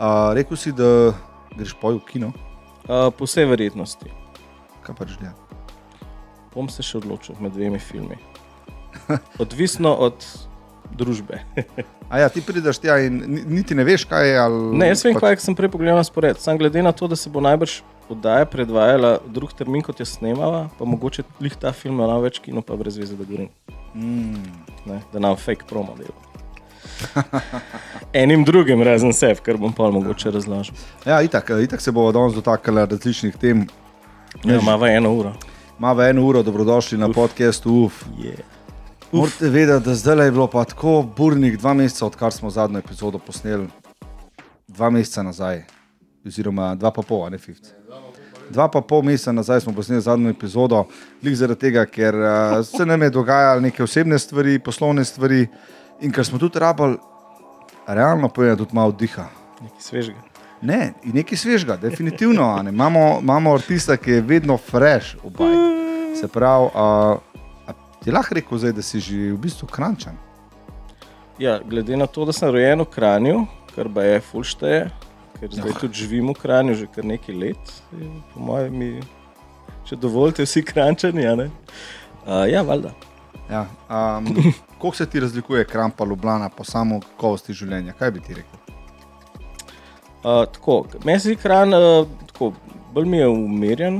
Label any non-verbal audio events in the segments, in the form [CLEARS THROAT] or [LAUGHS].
Uh, rekel si, da greš poj v kino, Uh, po vsej verjetnosti. kaj pač dela. Bom se še odločil med dvemi filmi. [LAUGHS] Odvisno od družbe. A ja, ti prideš tja in ni- niti ne veš, kaj je. Ali, Ne, jaz vem, pač, kaj sem prej pogledal na spored. Sam glede na to, da se bo najbrž oddaja predvajala drug termin, kot je snemala, pa mogoče lih ta film ima več kino, pa brez veze, da govorim. Mm, Ne, da nam fake promo dela. [LAUGHS] Enim drugim, razen sebe, kar bom pa mogoče razložil. ja, itak, itak se bomo danes dotaknili različnih tem. Ja, ima eno uro. Ima eno uro, dobrodošli na podkastu UF. Yeah. Morate vedeti, da zdaj je bilo pa tako burnih dva meseca, odkar smo zadnjo epizodo posneli. Dva meseca nazaj, oziroma dva pa pol, ne fifth. Dva pa pol meseca nazaj smo posneli zadnjo epizodo, lik zaradi tega, ker uh, se nam je dogajalo neke osebne stvari, poslovne stvari in ker smo tudi rabili, realno povedano, tudi malo diha. Nekaj svežega. Ne, in nekaj svežega, definitivno. a ne. Imamo, imamo artista, ki je vedno fresh, obaj. Se pravi, uh, ti lahko rekel, zdaj, da si že v bistvu krančan. Ja, glede na to, da sem rojen v Kranju, kar pa je fulšteje, ker zdaj tudi živim v Kranju že kar nekaj let, po mojem, mi, če dovolite, vsi krančani. a ne? Uh, ja, valjda. Ja, um, [LAUGHS] Kako se ti razlikuje krampa Ljubljana po samo kakovosti življenja? Kaj bi ti rekel? Uh, tako, meni se kran, uh, tako, bolj mi je umirjen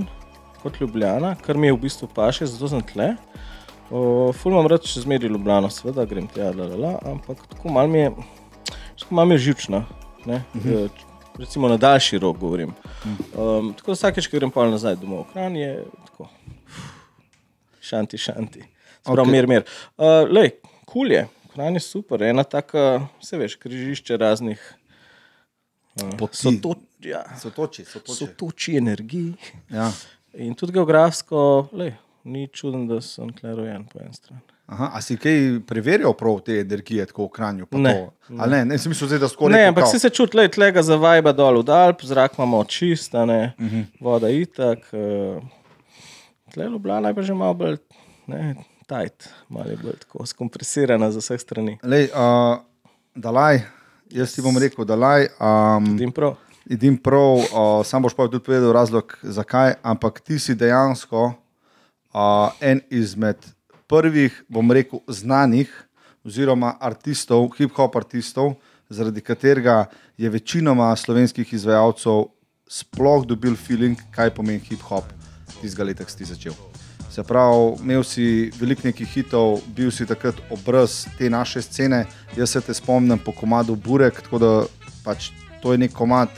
kot Ljubljana, kar mi je v bistvu paše, zato sem tle. Uh, ful imam rad še zmeri Ljubljano, seveda grem tja, la, la, la, ampak tako malo mi je, tako malo mi je živčna. Ne? Uh -huh. Recimo na daljši rok govorim. Um, tako da vsakeč, ko grem pa nazaj domov, kran je tako. Šanti, šanti. Sprav, Ok. okay. mir, mir. Uh, lej, kul je, kran je super, ena taka, vse veš, križišče raznih. Uh, Poti. so to, ja, Sotoči, so toči energiji. Ja. In tudi geografsko, lej, ni čuden, da sem tle rojen po eni strani. Aha, a si kaj preverjal prav te energije, tako v kranju? Ne? A ne, ne, sem mislil, da skoraj. Ne, ampak si se čuti, da je tlega za vajba dol v Dalp, zrak imamo čista, ne, uh -huh. voda itak. Uh, tle Ljubljana je pa že malo bolj ne, tajt, malo je bolj tako skompresirana z vseh strani. Lej, uh, dalaj, jaz ti bom rekel, dalaj. Um, Vidim prav. Idim prav, uh, sam boš pa tudi povedal razlog, zakaj, ampak ti si dejansko uh, en izmed prvih, bom rekel, znanih, oziroma artistov, hip-hop artistov, zaradi katerega je večinoma slovenskih izvajalcev sploh dobil feeling, kaj pomeni hip-hop tistega leta, ki si začel. Se pravi, imel si veliko nekih hitov, bil si takrat obraz te naše scene. Jaz se te spomnim po komadu Burek, tako da pač to je nek komad,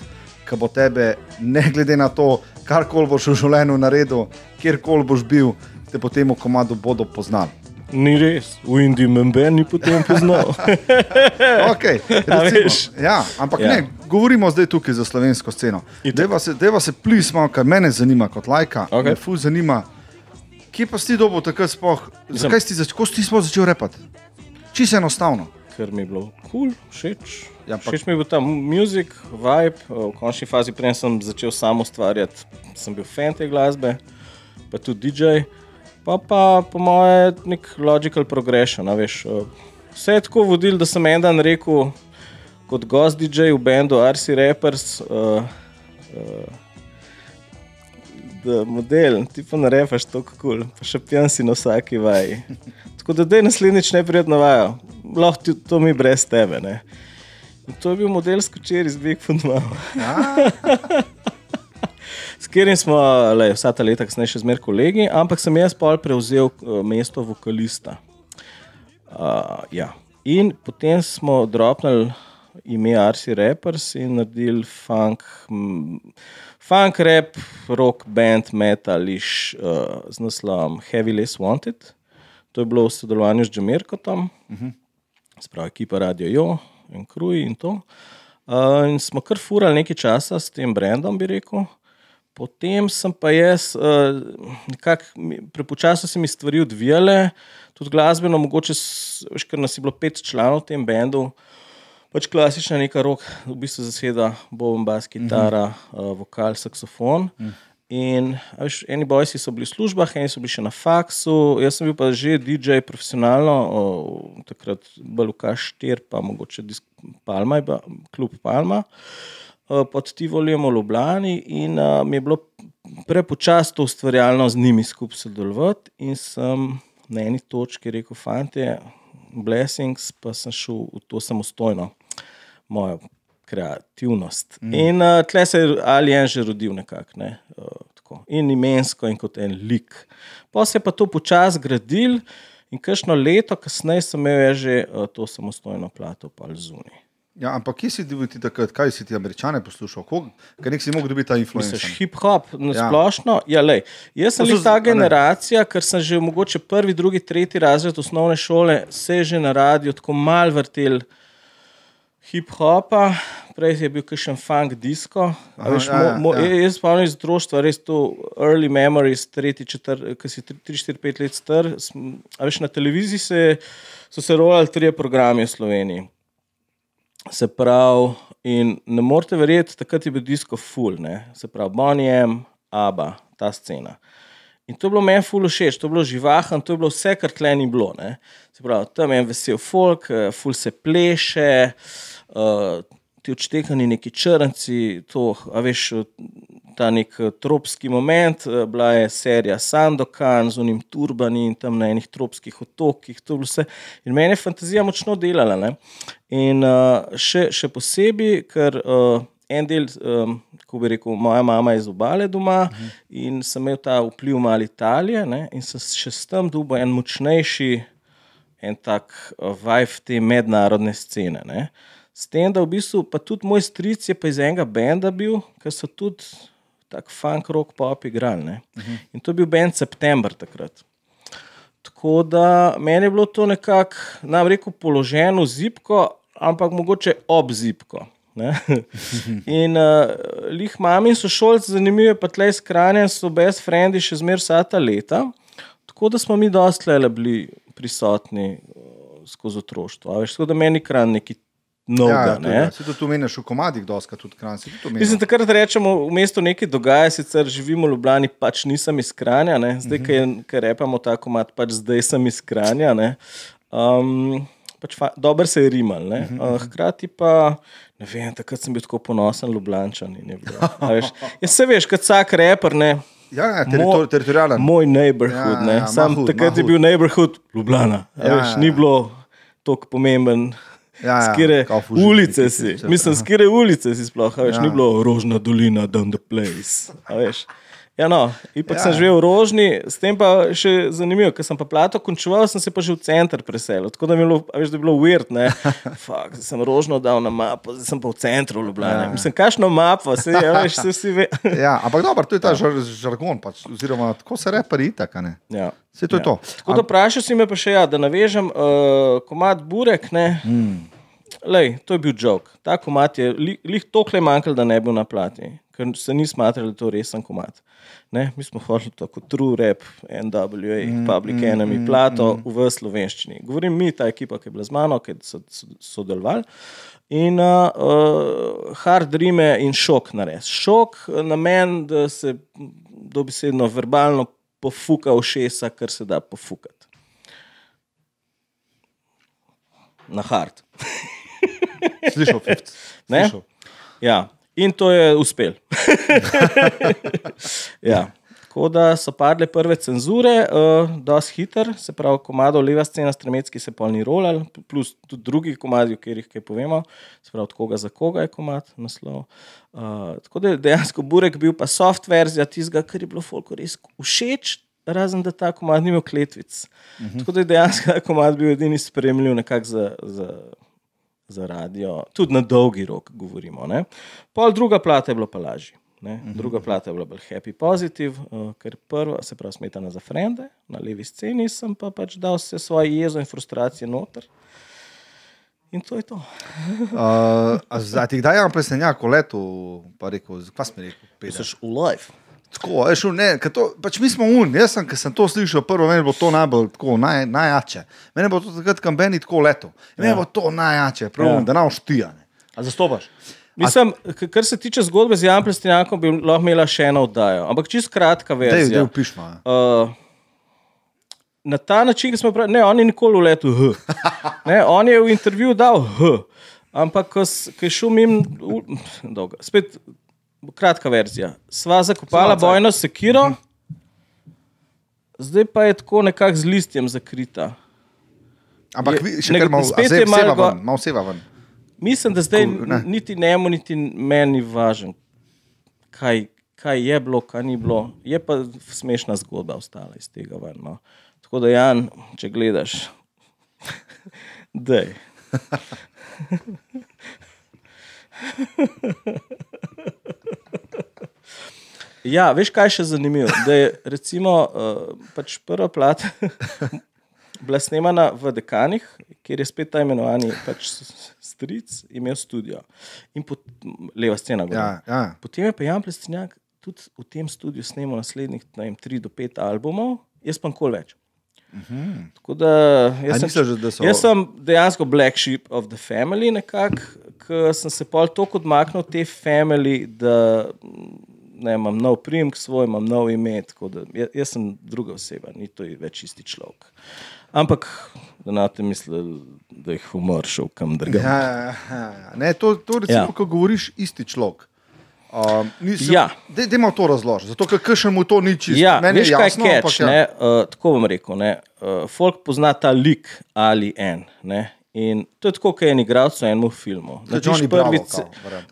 ki bo tebe, ne glede na to, kar koli boš v življenju naredil, kjerkoli boš bil, te po tem komadu bodo poznali. Ni res, v Indiji me ben ni potem poznal. [LAUGHS] Okay, [LAUGHS] recimo, ja, ampak Ja. ne, govorimo zdaj tukaj za slovensko sceno. Deva se, deva se plis malo, kar mene zanima kot lajka. Okej. Me ful zanima, kje pa si dobil takrat Mislim- zakaj si začel, si ti sploh začel repati? Čisto enostavno. Ker mi je bilo kul, cool, všeč. Ja, ampak- všeč mi je bil ta muzik, vibe. V končni fazi, preden sem začel sam ustvarjati, sem bil fan te glasbe, pa tudi DJ. Pa pa po moje nek logical progression. Veš, eh, vse je tako vodil, da sem en dan rekel, kot gost DJ v bendu RC Rappers. Uh, uh, model, ti pa ne refaš tako kul, cool, pa še pijan si na vsaki vaji. Tako da, je naslednjič neprijetno vajo, lahko ti to mi brez tebe. Ne? In to je bil model skočer iz Big Fun Mama. [LAUGHS] S katerim smo le, vsa ta leta, kasneje še zmeraj kolegi, ampak sem jaz pol prevzel uh, mesto vokalista. Uh, ja. In potem smo dropnili ime RC Rappers in naredili funk, m, funk rap, rock band, metališ uh, z naslovom Heavy Less Wanted. To je bilo v sodelovanju z Jamirkotom, uh -huh. spravo ekipa Radio Jo in Kruj in to. Uh, in smo kar furali nekaj časa s tem brandom, bi rekel. Potem sem pa jaz, uh, nekako prepočasno se mi stvari odvijale, tudi glasbeno, mogoče, veš, ker nas je bilo pet članov v tem bendu, pač klasična neka rok, v bistvu zaseda bobn, bas, kitara, mm -hmm. uh, vokal, saksofon. Mm. In a veš, eni bojci so bili v službah, eni so bili še na faksu, jaz sem bil pa že DJ profesionalno, o, takrat v K4, pa mogoče disk Palma, bila, klub Palma. uh, pod Tivolijem v Ljubljani in uh, mi je bilo prepočasno to ustvarjalno z njimi skupaj sodelovati. In sem na eni točki rekel, fante, blessings, pa sem šel v to samostojno, mojo kreativnost. Mm. In uh, tle se je Alien že rodil nekako. Ne? Uh, in imensko, in kot en lik. Pa se je pa to počasi gradil, in kakšno leto kasneje sem imel že uh, to samostojno plato, pa zunaj. Ja, ampak kje si ti takrat, kaj si ti američane poslušal, kaj nek si mogel dobiti ta influencer? Hip-hop, na splošno. Ja. Ja, Jaz sem ta generacija, ker sem že mogoče prvi, drugi, tretji razred osnovne šole, se že na radiju tako mal vrtel hip-hopa, prej je bil še en funk disko. Aha, veš, ja, mo, mo, ja. Jaz spomnim iz otroštva, res to early memories, tretji, četrti, ki si 3-4-5 let star. Veš, na televiziji se, so se rolali tri programe v Sloveniji. Se pravi, in ne morete verjeti, takrat je bil disko full, ne? se pravi, Bonijem, Abba, ta scena. In to je bilo meni full všeč, to je bilo živahno, to je bilo vse, kar tle ni bilo. Ne? Se pravi, tam je en vesel folk, eh, full se pleše, uh, ti odštekani neki črnci, to, a veš, ta nek eh, tropski moment, eh, bila je serija Sandokan z unim turbani in tam na enih tropskih otokih. In meni je fantazija močno delala. Ne? In uh, še, še posebej, ker uh, en del, um, ko bi rekel, moja mama je iz obale doma uh -huh. in sem imel ta vpliv malo Italije ne? in sem še s tem dubaj en močnejši. En tak vibe te mednarodne scene. Ne? S tem, da v bistvu, pa tudi moj stric je pa iz enega benda bil, ker so tudi tako funk rock pop igrali. Uh -huh. In to je bil Ben September takrat. Tako da meni je bilo to nekako, nam rekel, položeno zipko, ampak mogoče ob zipko. [LAUGHS] in uh, lih mami in sošolci, zanimivo je pa tle skrajne, so best friendi še zmer vsa ta leta. Tako da smo mi dosti le bili prisotni uh, skozi otroštvo. Veš, tako da meni kran neki Noga, ja, ja. Se to meniš v komadih, doska tudi kran. Mislim, takrat rečemo, v mestu nekaj dogaja, sicer živimo v Ljubljani, pač nisem iz Kranja, ne? zdaj, uh -huh. ker repamo ta komad, pač zdaj sem iz Kranja. Um, pač Dobro se je rimal. Uh -huh. uh, hkrati pa, ne vem, takrat sem bil tako ponosen, Ljubljančan. [LAUGHS] Ja, se veš, kot vsak reper. Ne? Ja, ja teritor, teritorialen. Moj neighborhood. Ja, ja, Sam mahud, takrat mahud. je bil neighborhood Ljubljana. Ja, veš, ja, ja. Ni bilo tako pomemben. Ja, ja, skire ulice si. Mislim, skire ulice si sploh, veš, ja. ni bilo rožna dolina, down the place. Ja, no, ipak ja. sem živel v Rožni, s tem pa še zanimivo, ker sem pa plato končal, sem se pa že v center preselil. Tako da mi je bilo, veš, da je bilo weird, ne. [LAUGHS] Fak, sem rožno dal na mapo, zdaj sem pa v centru v Ljubljani. Ja. Mislim, kakšno mapo, se je, veš, se vsi ve. [LAUGHS] ja, ampak dobro, to je ta ja. žargon, pač, oziroma tako se repari itak, ne. Ja. Se to ja. je to. Tako da vprašal si me pa še, ja, da navežem uh, komad Burek, ne. Hmm. Lej, to je bil jok. Ta komat je lih toliko manjkal, da ne bi bil na plati, ker se ni smatrali, da to resen komat. Ne? Mi smo hodili tako true rap, NWA, mm, Public mm, Enemy, mm, plato mm. v slovenščini. Govorim mi, ta ekipa, ki je bila z mano, ki so sodelovali. In uh, uh, hard rime in šok nares. Šok na meni, da se dobesedno verbalno pofuka v šesa, kar se da pofukati. Na hard. Slišal si. Ja. In to je uspel. [LAUGHS] ja. Tako da so padle prve cenzure, uh, dosti hiter, se pravi, komado leva scena, stremecki se polni rolal, plus tudi drugi komadi, o katerih kaj povemo, se pravi, od koga za koga je komad naslov. Uh, tako da je dejansko Burek bil pa soft verzija tistega, kar je bilo folko res všeč, razen da ta komad ni imel kletvic. Uh mhm. -huh. Tako da je dejansko ta komad bil edini spremljiv nekako za. za za radio, tudi na dolgi rok govorimo. Ne. Pol druga plata je bila pa lažja. Mhm. Druga plata je bila bolj happy, pozitiv, uh, ker prva se pravi smetana za frende, na levi sceni sem pa pač dal vse svoje jezo in frustracije noter. In to je to. [LAUGHS] uh, zdaj ti kdaj imam presenjak, leto, pa rekel, kaj smo rekli? Pisaš v live. Tako, je šel, ne, to, pač mi smo un, jaz sem, sem to slišal, prvo meni bo to najbolj tako, naj, najjače. Meni bo to takrat, kam meni tako leto. Meni ja. bo to najjače, prav, ja. da nam štija. A zastopaš? Mislim, kar se tiče zgodbe z Janom Plestinjakom, bi lahko imela še eno oddajo. Ampak čist kratka verzija. Dej, dej, pišma, uh, na ta način, ki smo pravili, ne, on je nikoli v letu H. [LAUGHS] Ne, on je v intervjuju dal H. Ampak, ko je šel mimo, spet kratka verzija. Sva zakopala Samo bojno sekiro, zdaj pa je tako nekako z listjem zakrita. Ampak Je- vi, še kar malo spet je malo go- ven, malo seva ven. Mislim, da zdaj Ko- ne. niti njemu, niti meni ni važno, kaj, kaj je bilo, kaj ni bilo. Je pa smešna zgodba ostala iz tega. Ven, no. Tako da, Jan, če gledaš, [LAUGHS] da je. [LAUGHS] [LAUGHS] Ja, veš, kaj je še zanimivo? Da je recimo, uh, pač prva plata [LAUGHS] bila snemana v Dekanih, kjer je spet ta imenovani pač stric imel studio. In pot, leva scena. gor. Ja, ja. Potem je pa Jan Plestinjak tudi v tem studiu snemal naslednjih ne vem, 3 do 5 albumov, jaz pa nikoli več. Tako da jaz sem, misliš, da so- jaz sem dejansko black sheep of the family, nekako, sem se pol toliko odmaknil od te family, da ne, imam nov primek svoj, imam nov ime. tako Da, jaz, jaz sem druga oseba, ni to več isti človek. Ampak, da na te mislili, da je humor šel kam drugam. Ja, ja, ja. Ne, to, to recimo, Ja. ko govoriš isti človek. Uh, Ja. Dajmo to razložiti, zato ker mu to ni čisto. Ja, Meni veš, je kaj jasno, je ampak catch, ja. ne, uh, tako bom rekel. Ne, uh, folk pozna ta lik ali en. Ne, in to je tako, kot je en igralec v enem filmu. Johnny prvi Bravo.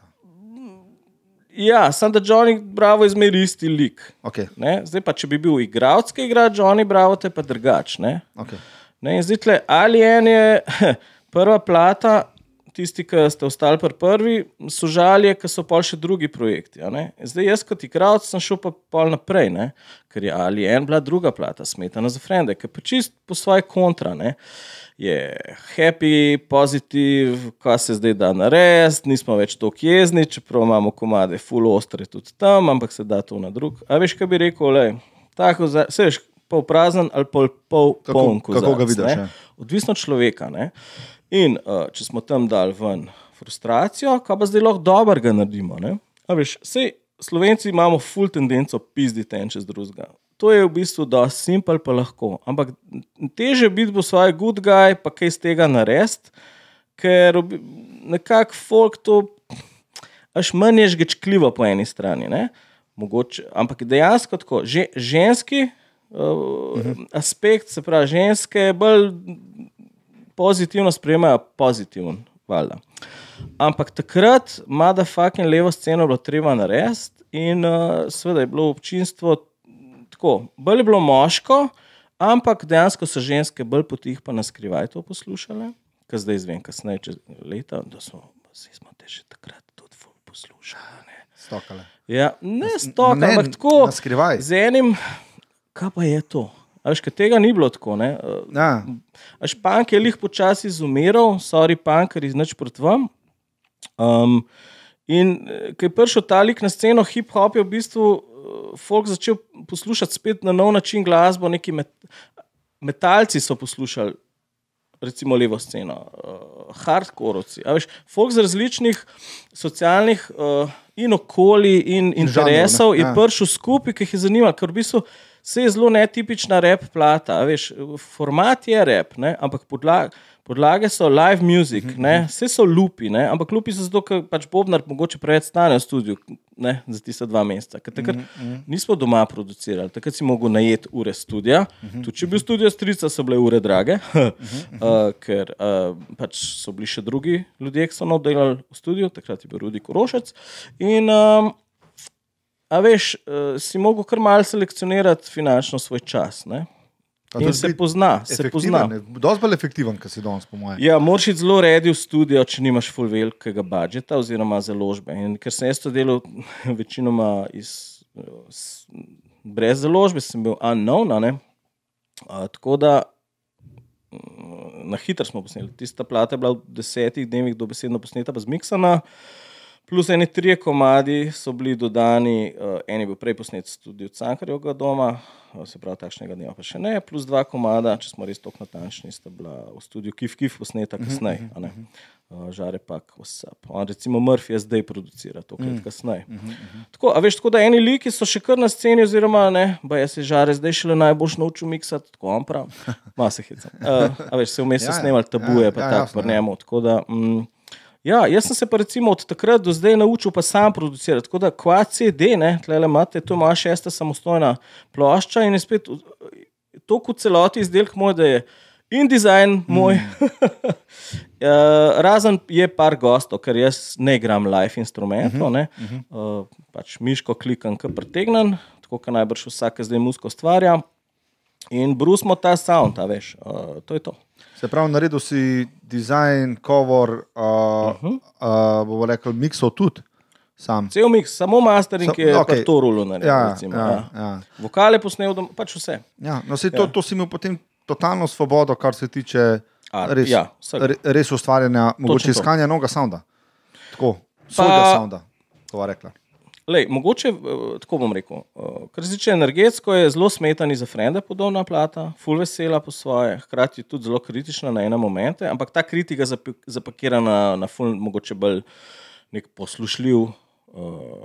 Ja, samo da Johnny Bravo je zmeraj isti lik. Okay, Ne? Zdaj pa, če bi bil igralec, ki igra Johnny Bravo, te pa drugač. Ne? okay. Ne, in zdaj, tle, ali en je [LAUGHS] prva plata, tisti, ki ste ostali pri prvi, so žalje, ki so pa še drugi projekti. Zdaj, jaz kot igralec sem šel pa pol naprej, ne? ker je ali en bila druga plata, smetana za frende, ki pa čist po svoje kontra. Ne? Je happy, pozitiv, kaj se zdaj da narediti, nismo več tako jezni, čeprav imamo komade, full ostre tudi tam, ampak se da to na drug. A veš, kaj bi rekel, le, tako, za- saj veš, pol prazen ali pol, pol Kako- poln kako ga vidiš, ne. ja. Odvisno od človeka. Ne? In uh, če smo tam dali ven frustracijo, kaj pa zdaj lahko dobrega naredimo. Ne? A Veš, sej, Slovenci imamo full tendenco pizditi en čez drugega. To je v bistvu da simpel, pa lahko. Ampak teže biti bo svoj good guy, pa kaj iz tega narediti, ker nekako folk to Aš manj je žgečkljivo po eni strani. Ne? Mogoče, ampak dejansko tako, že, ženski uh, -huh. aspekt, se pravi, ženske bolj pozitivno sprejemajo pozitiven. Valjda. Ampak takrat, mada fucking levo sceno bilo treba narediti, in uh, seveda je bilo občinstvo tako, bolj je bilo moško, ampak dejansko so ženske bolj potih pa na skrivaj to poslušale, kar zdaj izvem, kasneje, čez leta, da smo, smo te že takrat tudi poslušali. Ne? Stokale. Ja, ne stok, ne, ampak tako. na skrivaj. Z enim, kaj pa je to? A Veš, ker tega ni bilo tako. Ja. A Špank je lih počasi izumiral, sorry, pankari, znač proti vam. Um, in eh, ko je prišel ta lik na sceno, hip-hop je v bistvu folk začel poslušati spet na nov način glasbo, neki met, metalci so poslušali. Recimo levo sceno, uh, hardcoreovci. A veš, Folk z različnih socialnih uh, in okolij in interesov ne, je ja. prišel skupaj, ki jih je zanimalo, ker v bistvu se je zelo netipična rep plata. Veš, format je rep, ne, ampak podlag, podlage so live music, ne, vse so lupi, ne, ampak lupi so zato, ker pač Bobnar mogoče preveč stane v studiu ne, za tiste dva meseca. Ker Takrat nismo doma producirali, takrat si mogel najeti ure studia. Tudi če je bil studio strica, so bile ure drage, [LAUGHS] uh, ker uh, pač so bili še drugi ljudje, ki so not delali v studiu, takrat je bil Rudi Korošec. In, um, A veš, uh, si mogel kar malce selekcionirati finančno svoj čas. Ne? In se pozna, se pozna. Dosti bolj efektiven, kot si danes, po mojem. Ja, moraš iti zelo redi v studio, če nimaš full velikega budžeta oziroma založbe. In ker sem jaz to delal [LAUGHS] večinoma iz, s, brez založbe, sem bil unknown. ne. A, tako da mm, na hitro smo posneli. Tista plata je bila v desetih dnevih dobesedno posneta, pa zmiksana. Plus eni trije komadi so bili dodani, uh, en je bil prej posnet tudi od Cankarjevega doma, uh, se pravi, takšnega dneva pa še ne, plus dva komada, če smo res tako natančni, sta bila v studiu Kif Kif posneta kasneje. a ne. Uh, žare pa, WhatsApp. On, recimo Murphy je zdaj producira, to krat kasneje. Tako, a veš, tako da eni liki so še kar na sceni, oziroma ne, ba jaz se žare zdaj šele najbolj naučil miksati, tako on prav. Ma se hecam. Uh, a veš, se vmes so Ja, ja. snemali tabuje, Ja, pa ja, tako ja. njemu. Tako da, mm, Ja, jaz sem se pa recimo od takrat do zdaj naučil pa sam producirati. Tako da Quad CD, ne, tlele imate, to je moja šesta samostojna plošča in je spet uh, to kot celoti izdelek moj, da je in dizajn moj. Mm. uh, [LAUGHS] razen je par gostov, ker jaz ne igram live instrumentov, mm -hmm. uh, pač miško klikam, ki pretegnem, tako kot najbrž vsak zdaj musko ustvarja. In brusimo ta sound, a veš, uh, to je to. Se pravi, naredil si dizajn, cover, uh, uh -huh. uh, bomo rekli, miksov tudi. Sam. Cel miks, samo mastering Sa, je okay. to rulo naredil. Ja, ja, ja. Ja. Vokale posnel, pač vse. Ja, no, to, ja. to si imel potem totalno svobodo, kar se tiče res, ja, res ustvarjanja, mogoče iskanja novega sounda. Tako, svojega sounda, to rekla. Lej, mogoče eh, tako bom rekel. Eh, kar se tiče energetsko, je zelo smetani za frende, podobna plata, full vesela po svoje, hkrati tudi zelo kritična na ene momente, ampak ta kritika zapakira na, na full, mogoče bolj nek poslušljiv uh,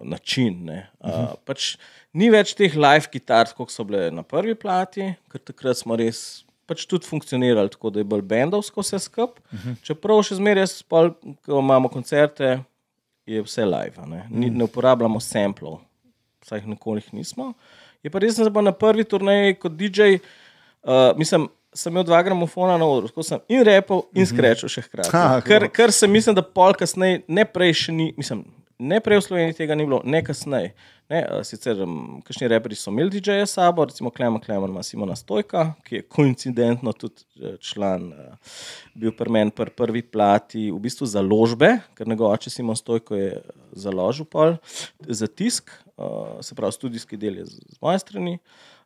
način. Uh -huh. uh, pač ni več teh live kitar, kot so bile na prvi plati, ker takrat smo res. Pač tudi funkcionirali tako, da je bolj bendovsko vse skupaj. Uh -huh. Čeprav še zmeraj, ko imamo koncerte, je vse live, ne, Ni, mm. ne uporabljamo samplov, vsaj jih nikoli nismo. Je pa res, da sem na prvi turnaji kot DJ, uh, mislim. Sem imel dva gramofona na odru, tako sem in repel, in mhm. skrečal še hkrati. Ker, ker sem mislil, da pol kasneje, ne prej še ni, mislim, ne prej v Sloveniji tega ni bilo, ne kasneje. Ne, sicer, um, kakšni reperi so imeli DJ-je sabo, recimo Klemen Klemen, ima Simona Stojka, ki je koincidentno tudi eh, član, uh, bil pri meni pr prvi plati, v bistvu založbe, ker njegov oče Simon Stojko je založil pol za tisk, uh, se pravi, študijski del je z, z moje strani.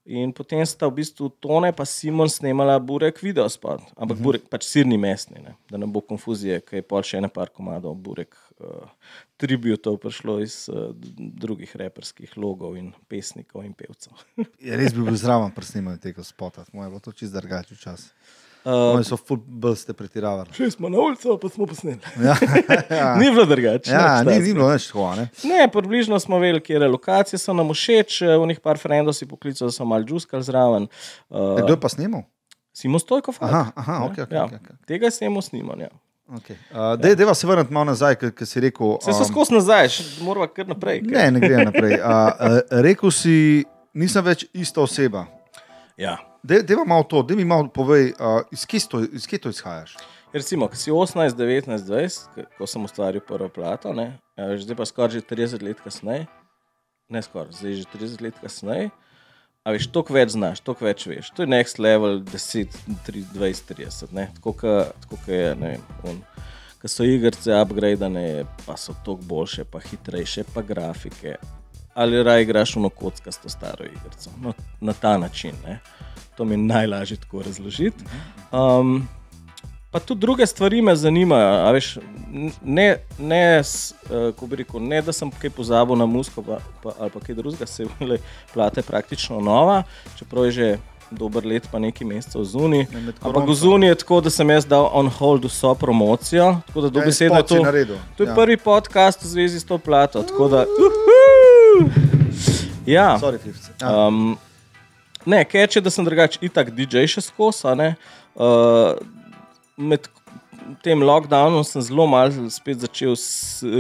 In potem sta v bistvu Tone in Simon snemala burek video spod, ampak uh -huh. burek pač sirni mestni, ne? da ne bo konfuzije, ker je pol še ene par komadov burek uh, tributov prišlo iz uh, drugih reperskih logov in pesnikov in pevcev. [LAUGHS] je res bi bil zraven pri snemanju tega spota, moj bo to čist drugačen čas. Uh, Oni so fulbol ste pretiravali. Šli smo na ulico, pa smo posneli. [LAUGHS] ja, ja. Ni bilo drugače. Ja, ni, ni bilo več tako. Ne? ne, približno smo vedeli, kje je lokacija, so nam všeč, v njih par frendov si poklical, da so mal džuskal zraven. Uh, e, kdo je pa snimal? Simo Stojkov. Aha, aha, okay, okay, ja. okay, okay. Tega sem snimal. Ja. Okay. Uh, Dej, deva se vrniti malo nazaj, ker si rekel. Se um, skozi nazaj, moramo kar naprej. Kaj? Ne, ne gre naprej. Uh, uh, rekel si, nisem več ista oseba. Ja. Deva malo to, da mi malo povej, uh, iz kje to izhajaš. Recimo, ko si 18, 19, 20, ko sem ustvaril prvo plato, ne, zdaj pa skoraj že 30 let kasneje, ne skoraj, zdaj že 30 let kasneje. A veš, toliko več znaš, toliko več veš. To je next level, 10, 20, 30. Tako kot je, ne vem. Ko so igrice upgradene, pa so toliko boljše, pa hitrejše, pa grafike. Ali raje igraš v nokotskasto staro igrico. No, na ta način. Ne? To mi je najlažje tako razložiti. Um, Pa tudi druge stvari me zanimajo. Veš, ne, ne, uh, rekel, ne, da sem kaj pozabil na musko pa, pa, ali pa kaj drugega, se [LAUGHS] je plate praktično nova, čeprav je že dober let, pa nekaj mesecev zunaj. Ampak v zunaj je tako, da sem jaz dal on hold vso promocijo. Tako da dobesedno ja, je to. To je ja. prvi podcast v zvezi s to plato. Da, ja. Sorry, ja. um, ne, keče, da sem drugačen, itak DJ še skosa med tem lockdownom sem zelo malo spet začel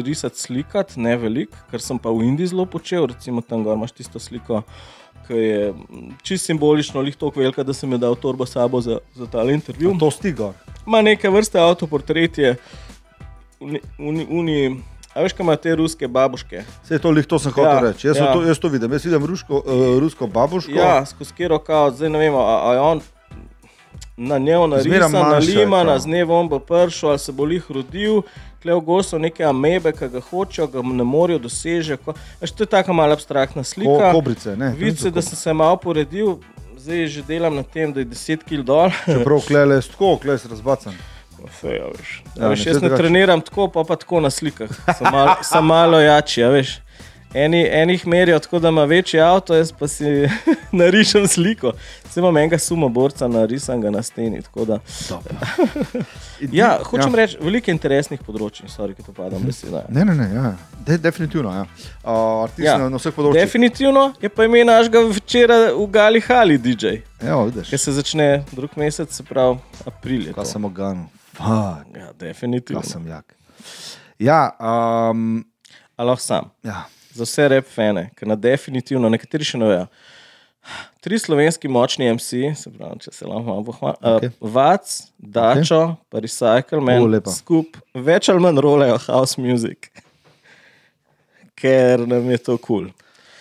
risati slikati, ne veliko, ker sem pa v Indiji zelo počel, recimo tam gor imaš tisto sliko. Ki je čisto simbolično, ali tako velika, da sem jim dal torbo sabo za, za ta intervju. To stiga. Ma neke vrste avtoportretje, uni. A veš, kaj ima te ruske babuške? Vse to, to sem hotel ja, reči. Jaz, ja. to, jaz to vidim. Jaz vidim rusko, uh, rusko babuško. Ja, skozi kero kao, zdaj ne vem, a je on na njo narisan, na limana, z dnevom bo prišel ali se bo jih rodil. Klev gosto neke amebe, ki ga hočejo, ga ne morejo dosežeti. To je tako malo abstraktna slika. Kobrice, ne. Vidite, da sem se malo poredil, zdaj že delam na tem, da je 10 kg dol. Čeprav [LAUGHS] klele je tako, klele Fe, ja, veš. Ja, veš, jaz ne treniram tako, pa pa tako na slikah. Sem malo, [LAUGHS] sem malo jači, ja, veš. Eni, enih merijo tako, da ima večji avto, jaz pa si [LAUGHS] narišem sliko. Vse imam enega sumoborca, narisan ga na steni. [LAUGHS] ja, hočem ja. reči, veliko interesnih področji, sorry, ki to padam beseda. Ne, ne, ne, ja. De, definitivno. Ja. Uh, ja. na, na vseh področjih. Definitivno je pa ime našega včeraj v Gali Hali, DJ. Ja, vidiš. Ki se začne drug mesec, se pravi april. Kaj sem oganil? Ja, definitivno. Kaj sem jak. Ja, um, A lahko sam. ja. Za vse rep fene, ker na definitivno, nekateri še ne vejo. Tri slovenski močni MC, se pravi, če se lahko malo pohvalim. Okej. Uh, Vac, Dačo, okay. pa Recycle Man, O, lepa. skup, več ali manj rolejo house music, ker nam je to kul. Cool.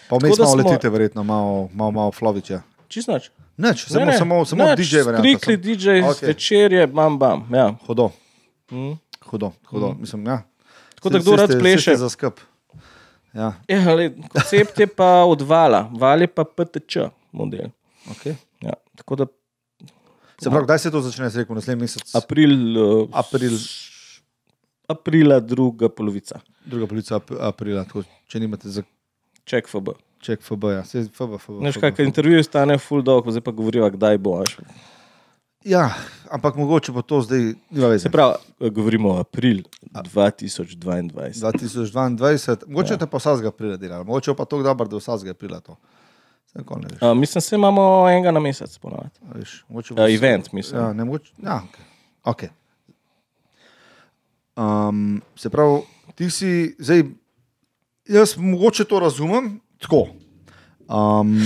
Pa malo smo- letite, verjetno, malo, malo, malo floviče. Čisto. Neč, samo, samo, samo DJ varianta. Strikli DJ, okay. večerje, bam, bam. Ja. Hudo, Mm. hudo, hudo. Mislim, ja. Tako da kdo rad pleše. Za skrb. Ja, Ja, le, koncept je pa od vala, val je pa PTČ model. okay. Ja. Tako da Se pravi, kdaj se to začne, se rekel, naslednji mesec? april, uh, April, aprila, druga polovica, druga polica ap- aprila, tako, če nimate za ček FB. Ček FB, ja. Se, FB, FB, Veš, kaj intervjuji stane full dog, zdaj pa govoriva, kdaj bo. veš. Ja, ampak mogoče bo to zdaj. Se pravi, govorimo o april 2022. 2022, mogoče ja. te pa vsakega aprila delali, mogoče pa to dobro, da vsakega aprila to. Uh, mislim, se imamo enega na mesec, ponovadi. a Uh, event, mislim. Ja, ne mogoče. Ja, okay. Okay. Um, se pravi, ti si zdaj, jaz mogoče to razumem tako. Um,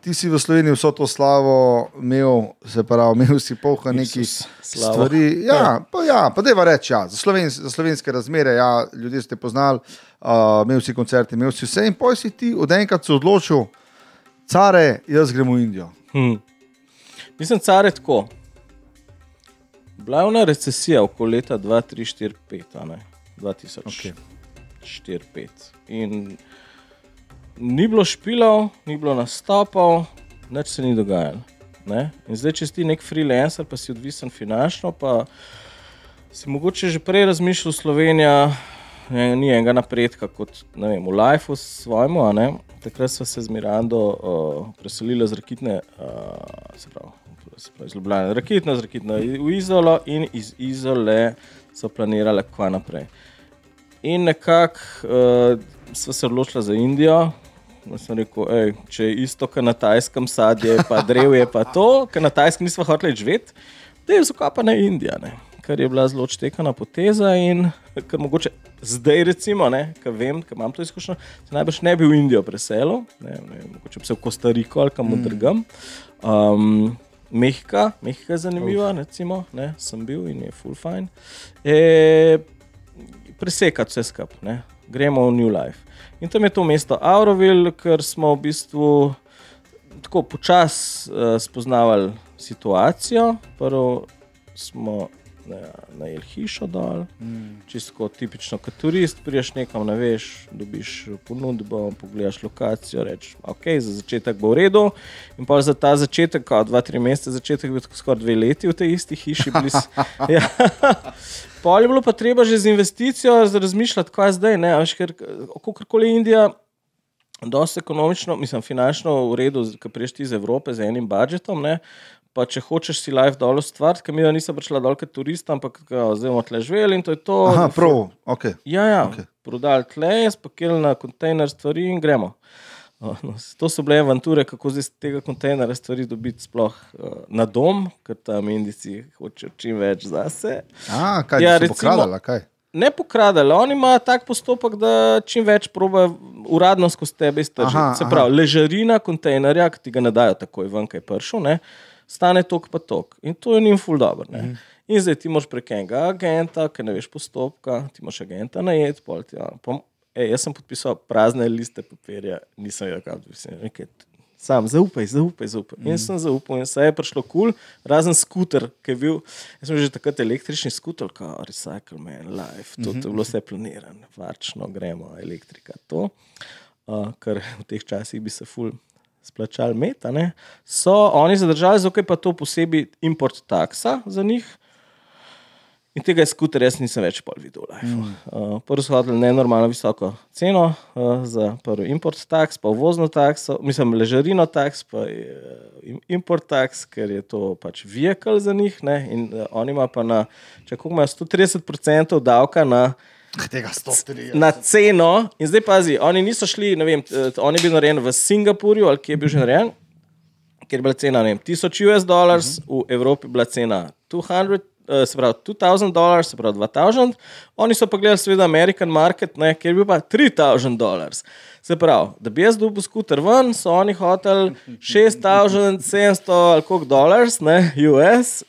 ti si v Sloveniji vso to slavo imel, se pravi, imel si polka nekih slavo. stvari. Ja, pa, ja, pa deva reči, ja, za, sloven, za slovenske razmere, ja, ljudje ste poznali, uh, imel si koncerte, imel si vse in poj si ti od enkrat se odločil, care, jaz grem v Indijo. Hm. Mislim, car je tako. Bila je ona recesija okoli leta 2004-2005, 2004-2005. Okej. In ni bilo špilov, ni bilo nastopov, nič se ni dogajalo. Ne? In zdaj, če si nek freelancer, pa si odvisen finančno, pa si mogoče že prej razmišljal, Slovenija ne, ni enega napredka kot vem, v Lifeu a ne. Takrat smo se z Mirando uh, preselili z Rakitne, uh, se pravi, se pravi iz Ljubljana, Rakitna, z Rakitna v Izolo in iz Izole so planirali, kva naprej. In nekako uh, sva se odločila za Indijo. Jaz sem rekel, ej, če je isto, kot na tajskem sadje, pa drevje, pa to, ker na tajskem nismo hoteli živeti, da je zakopana Indija, ne? kar je bila zelo odštekana poteza in kar mogoče zdaj, recimo, ki vem, ker imam to izkušnjo, se najbrž ne bi v Indijo preselil, ne, ne, mogoče bi se v Kostariko ali kam drugam. Um, Mehika, Mehika je zanimiva, recimo, ne, sem bil in je full fine. E, presekati vse skupaj, gremo v New Life. In tam je to mesto Auroville, ker smo v bistvu tako počasi uh, spoznavali situacijo. Prvo smo ne, najeli hišo dol, mm. čisto tipično kot turist, priješ nekam, ne veš, dobiš ponudbo, pogledaš lokacijo, rečeš, ok, za začetek bo v redu. In pa za ta začetek, kot dva, tri mesece, začetek bil tako skoraj dve leti v tej isti hiši. bili [LAUGHS] ja. Pol je bilo pa treba že z investicijo razmišljati, kaj zdaj. Ne, veš, ker kakorkoli Indija. Dosti ekonomično, mislim, finančno v redu, ki priješ ti iz Evrope z enim budžetom. Ne? Pa če hočeš si life dol ustvariti, ker mi da nisem prišla dol kot turist, ampak kao, zdaj bomo tle živeli in to je to. Aha, prav, ok. Ja, ja. Okay. prodali tle, spakirali na kontejner stvari in gremo. Uh, no, to so bile avanture, kako zdaj iz tega kontejnera stvari dobiti sploh uh, na dom, ker tam Indijci hočejo čim več zase. A, kaj Ja, recimo- pokradali, a kaj? Ne pokradali, oni imajo tak postopek, da čim več proba uradno skozi tebe iztržiti. Aha, Se aha. pravi, ležarina kontejnerja, ki ti ga ne dajo takoj ven, kaj je pršel, ne, stane tok pa tok. In to je njim ful dobro. Mhm. Mm. In zdaj ti moraš prek enega agenta, ki ne veš postopka, ti moraš agenta najet, pol ti. Ja, pom, ej, jaz sem podpisal prazne liste papirja, nisem vedel, kaj rekel. Sam, zaupaj, zaupaj, zaupaj. In sem zaupal, in se je prišlo kul, cool, razen skuter, ki je bil. Jaz sem že takrat električni skuter, kot Recycle Man, Life, to, to je bilo vse planirano, varčno gremo, elektrika. To, uh, kar v teh časih bi se ful splačali meta. Ne? So oni zadržali, zato je pa to posebej import taksa za njih. In tega skuter jaz nisem več pol videl. Mm. Uh, prvo so hodili nenormalno visoko ceno uh, za prvi import tax, pa uvozno takso, mislim, ležarino tax, pa je, uh, import tax, ker je to pač vehikel za njih. Ne? In uh, oni imajo pa na, če kako imajo 130% davka na, Tega 103. na ceno. In zdaj pazi, oni niso šli, ne vem, on je bil narejen v Singapurju ali kje je bil že narejen. Ker je bila cena vem, 1000 US dolarjev, uh -huh. v Evropi je bila cena 200 eh, se pravi 2000 dolarjev, se pravi 2000, oni so pa gledali seveda American market, ne, kjer bi pa 3000 dolarjev. Se pravi, da bi jaz dobil skuter ven, so oni hoteli [LAUGHS] 6700 ali koliko dolarjev, US.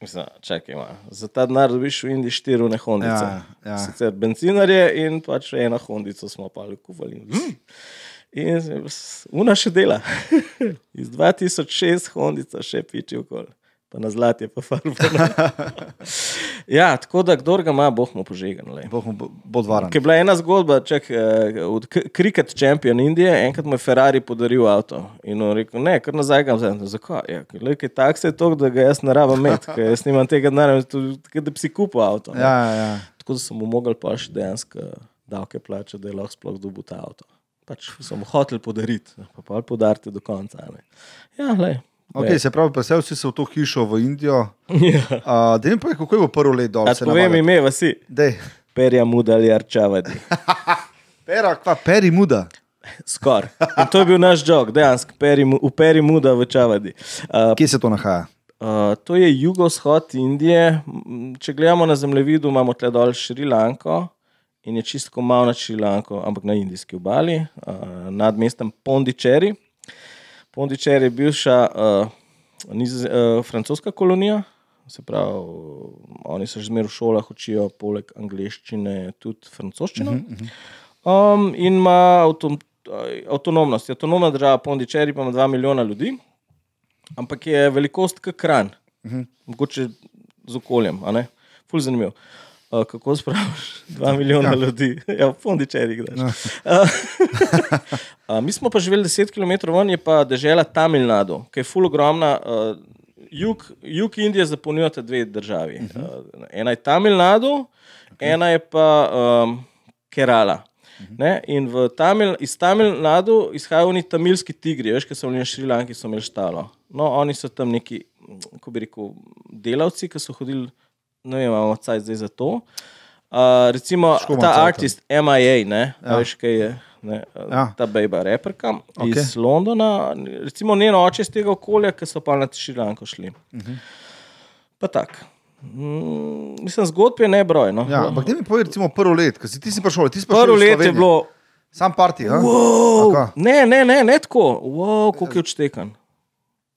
Mislim, čakaj, ima. za ta denar dobiš v Indiji štiri nehondice. Ja, ja. Sicer bencinarje in pač eno hondico smo pa kupili. In una še dela. [LAUGHS] Iz 2006 hondica še piči okoli. Pa na zlati je pa farba. [LAUGHS] ja, tako da kdo ga ima, boh mu požegan. Boh mu bo- bo dvaran. Ker je bila ena zgodba, čak, eh, od kriket šampion Indije, enkrat mu je Ferrari podaril avto. In on rekel, ne, kar nazaj ga vzamem. Zakaj? Ja, ker takse je to, da ga jaz ne rabim imeti, ker jaz nimam tega denarja, da bi si kupil avto. ne. Ja, ja, ja. Tako da sem mu mogel pa še dejansko davke plačati, da je lahko sploh dobil ta avto. Pač sem hotel podariti, pa pa podariti do konca. Ne. Ja, le. Okay, se pravi, preselil si se v to hišo v Indijo. Ja. Uh, da ne povej, kako je bilo prvo leto dol. A se povem ime, vasi. Dej. Perja muda ali arčavadi. [LAUGHS] Pera, kva, peri muda. Skoraj. In to je bil naš jog, dejansko, peri, v peri muda v čavadi. Uh, Kje se to nahaja? Uh, to je jugovzhod Indije. Če gledamo na zemljevidu, imamo tle dol Šrilanko in je čisto malo nad Šrilanko, ampak na indijski obali, uh, nad mestom Pondičeri. Pondičer je bivša uh, niz, uh, francoska kolonija, se pravi, oni se že zmeraj v šolah učijo, poleg angleščine, tudi francoščino. Um, in ima avtom, avtonomnost. Je avtonomna država Pondičeri, pa ima 2 milijona ljudi, ampak je velikost kot kran, uh -huh. mogoče z okoljem? Ful zanimivo. Uh, kako spraviš [LAUGHS] 2 milijona ja. ljudi, ja, v Pondičeri greš. Ja. Uh, [LAUGHS] mi smo pa živeli 10 km ven, je pa dežela Tamil Nadu, ki je ful ogromna. Uh, jug, jug Indije zapolnjujete dve državi. Uh -huh. uh, ena je Tamil Nadu, okay. ena je pa um, Kerala. Ne? In Tamil, iz Tamil Nadu izhajajo oni tamilski tigri, veš, ki so bili na Šrilanki, so imeli štalo. No, oni so tam neki, kako bi rekel, delavci, ki so hodili, ne vem, imamo caj zdaj za to. Uh, recimo Škoman ta artist MIA, ne, ja. veš, kaj je. Ne, Ja. Ta bejba reperka okay. Iz Londona, recimo njen oče iz tega okolja, ki so pa na Šrilanko šli. Uh -huh. Pa tako. Mm, mislim, zgodb je nebroj. No. Ja, ampak mi povej, recimo, prvo let, ker si ti si prišel, ti si prišel Prvo iz let je bilo, Sam parti, ja? wow, ne, ne, ne, ne tako, wow, koliko je odštekan,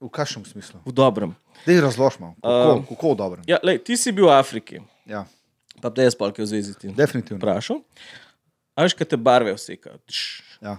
V kakšnem smislu? v dobrem. Jih razložimo, kako, Um, kako v dobrem. Ja, lej, ti si bil v Afriki, Ja, pa da jaz polk v zvezi s tem. definitivno. Vprašal. A veš, kaj te barve vsekajo? Ja.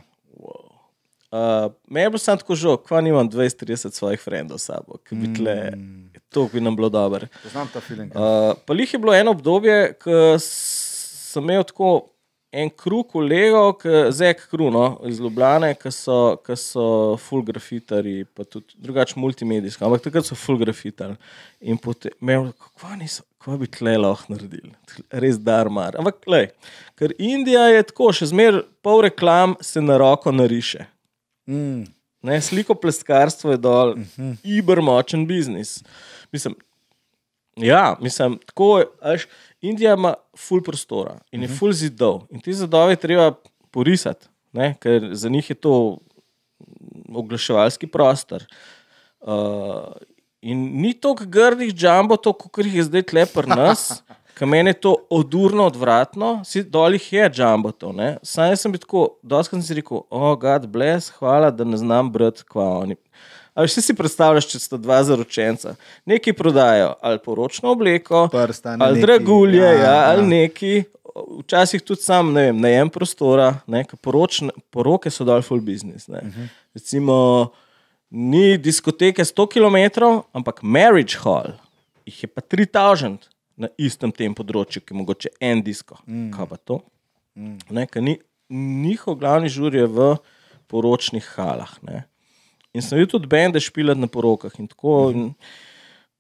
Uh, me je bilo samo tako žal, kva nimam 20-30 svojih frendov s sabo, ki bi tle, Mm. to bi nam bilo dobro. Poznam ta film. Uh, Uh, pa jih je bilo eno obdobje, ko sem imel tako en krug kolegov, zek kruno iz Ljubljane, ki so, ki so full grafitari, pa tudi drugače multimedijski, ampak takrat so full grafitari. In potem, kako niso. Kaj bi tle lahko naredili? Res darmar. Ampak, lej, ker Indija je tako, še zmeraj pol reklam se na roko nariše. mm, Ne, sliko pleskarstvo je dol, uh -huh. iber močen biznis. Mislim, ja, mislim, tako je. a veš, Indija ima full prostora in je full zidov. In te zidove treba porisati, ne, ker za njih je to oglaševalski prostor. Uh, in ni toliko grdih džambotov, kot jih je zdaj tlepr nas. [LAUGHS] Kaj meni je to odurno, odvratno, si dol jih je džambotov. ne. Sam sem bil tako, doskrat sem si rekel, oh, God bless, hvala, da ne znam brati, kva oni. Ali si si predstavljaš, če sta dva zaročenca, neki prodajo ali poročno obleko, Prstane, ali neki, dragulje, ja, ja, ja, ali ja. neki, včasih tudi sam, ne vem, najem prostora, ne, poročne, poroke so dol full business. Uh -huh. Recimo, ni diskoteke 100 km, ampak marriage hall, jih je pa 3000 na istem tem področju, ki je mogoče en disko. Mm. Kaj pa to? Mm. Ne, ni, njihov glavni žur je v poročnih halah. Ne. In sem videl tudi bende špilati na porokah in tako. In,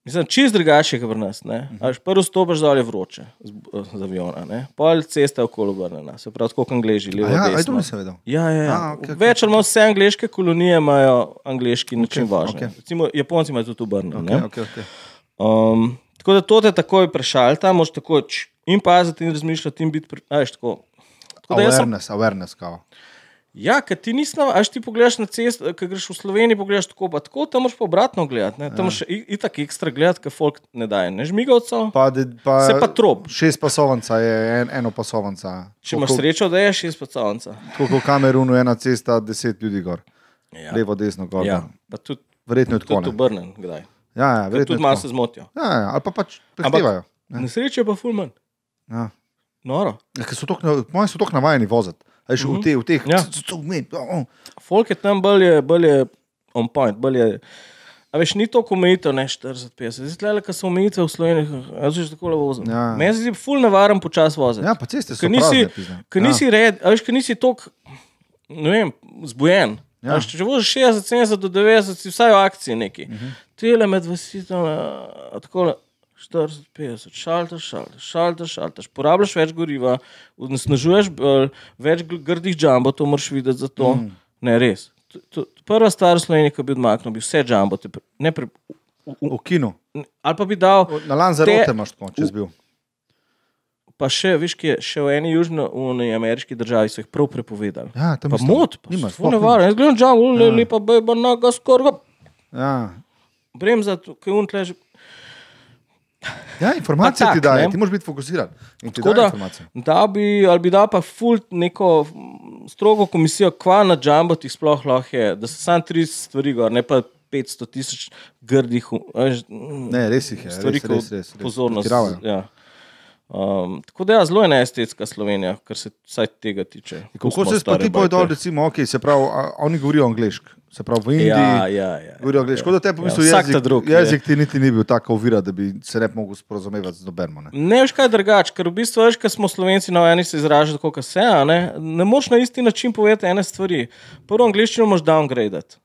Mislim, čist drugače kot pri nas. Uh-huh. Prvo stopiš dol je vroče z, z aviona, ne? pol cesta je okoli obrnjena, se pravi, kot angliži, levo. ja, aj, to nisem vedel. Ja, ja, ja. A, okej. Več ali manj vse angliške kolonije imajo angliški način vožnje. okej. Okay. Recimo, Japonci imajo tudi obrnjeno. Okay, Okay. okay, okay. Um, tako da to te takoj prešalta, moš tako č- in paziti in razmišljati in biti. Pri, a, veš, tako. Tako jaz sem Awareness, awareness, kao. Ja, ker ti nisi, až ti pogledaš na cesto, ki greš v Sloveniji, pogledaš tako, pa tako, tam moraš pa obratno gledati. ne. Tam moraš i- itak ekstra gledati, ker folk ne daje, ne žmigavcev. Pa, de, pa, Se pa trop. Šest pasovanca je en, eno pasovanca. Če imaš srečo, da je šest pacovnica. Tako kot v Kamerunu, ena cesta, deset ljudi gor. Ja. Levo, desno, gor. ja, tudi, Verjetno je tako. tudi ne. obrnen, kdaj. Ja, ja, verjetno. Tudi malo tako. se zmotijo. Ja, ja, ali pa pač prehitevajo. Na srečo je pa fulman. Ja. Noro. Ja, ker so tako na- Moji so tako navajeni voziti. Veš, v, te, v teh, Ja. vmes, oh, Folk je tam bolj je, bolj je on point, bolj je. A veš, ni toliko omejitev, ne 40-50. Zdaj, le, ko so omejitve v Sloveniji, jaz že tako le vozim. Ja. Meni se zdi ful nevaren počas voziti. Ja, pa ceste so Ker nisi, prazne, ker Ja. nisi red, a veš, ker nisi tok, ne vem, zbujen. Ja. Veš, če voziš 60, 70 do 90, si vsaj v akciji neki. Uh Mhm. -huh. Tele med vasitom, tako le 40, 50, šaltaš, šaltaš, šaltaš, šaltaš, porabljaš več goriva, nasnažuješ bolj, več grdih džambo, to moraš videti za to. Mm. Ne, res. To, to, prva stvar v Sloveniji, ki bi odmaknil, bi vse džambo, te pre- ne pre, V kinu. ali pa bi dal, Na Lanzarote imaš tako, če si bil. pa še, veš, ki je še v eni južnoameriški državi so jih prav prepovedali. Ja, tam isto. mod, pa ne vara. Jaz gledam džavo, le, lepa bejba, naga skorga. Ja. Bremza, ki un tle že. Ja, informacije Pa ti tak, daje, ne. ti moraš biti fokusiran. Da, da bi, ali bi dal pa ful neko mm, strogo komisijo, kva na džambo ti sploh lahko je, da so samo tri stvari gor, ne pa 500 tisoč grdih, veš, mm, Ne, res jih je. stvari, res, res, res, res. pozornost. Pretiravajo. Ja. Um, tako da, ja, zelo je neestetska Slovenija, kar se vsaj tega tiče. Kako se spati bojo dol, recimo, ok, se pravi, a, oni govorijo angliško, se pravi v Indiji. Ja, ja, ja. Govorijo angliško, ja, te Ja, ta jezik, drug je. jezik ti niti ni bil tako ovira, da bi se ne mogel sporozumevati z nobenim. ne. Ne veš kaj drugače, ker v bistvu veš, ker smo slovenci navajeni se izražati tako, kot se, a ne, ne moš na isti način povedati ene stvari. Prvo angliščino moš downgradati.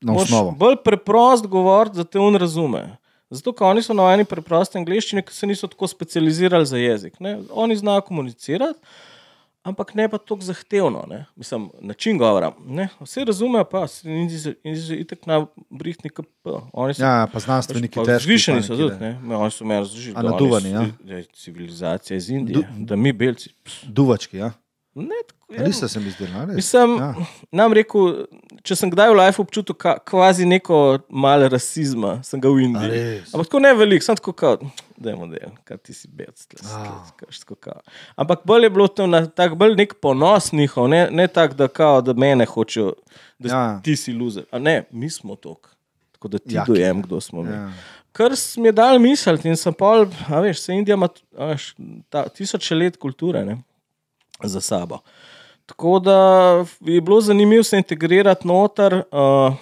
Na osnovo. bolj preprost govoriti, da te on razume. Zato, ker oni so navajeni preproste angliščine, ki se niso tako specializirali za jezik. Ne. Oni znajo komunicirati, ampak ne pa tako zahtevno. Ne. Mislim, način govora. Ne. Vsi razumejo, pa že itek na brihtni KP. Oni so Ja, pa znanstveniki Pa težki. Zvišeni so tudi, ne. ne? Oni so me razložili. Naduvani, ja? civilizacija iz Indije, du, da mi belci. pst, Duvački, ja. Ne, tako, Ja. Niste se mi zdeli, ne? res? Mislim, Ja. nam rekel, če sem kdaj v life občutil ka, kvazi neko malo rasizma, sem ga v Indiji. Ampak tako ne velik, sem tako kot, da je model, kaj ti si bec, Ah. Ampak bolj je bilo to na tak bolj nek ponos njihov, ne, ne tak, da, kao, da mene hočejo, da Ja. ti si loser. A ne, mi smo tok. Tako da ti Jaki, dojem, kdo smo mi. Ja. Kar mi je dal misliti in sem pol, a veš, se Indija ima a veš, ta, tisoče let kulture ne, za sabo. Tako da je bilo zanimivo se integrirati noter. Uh,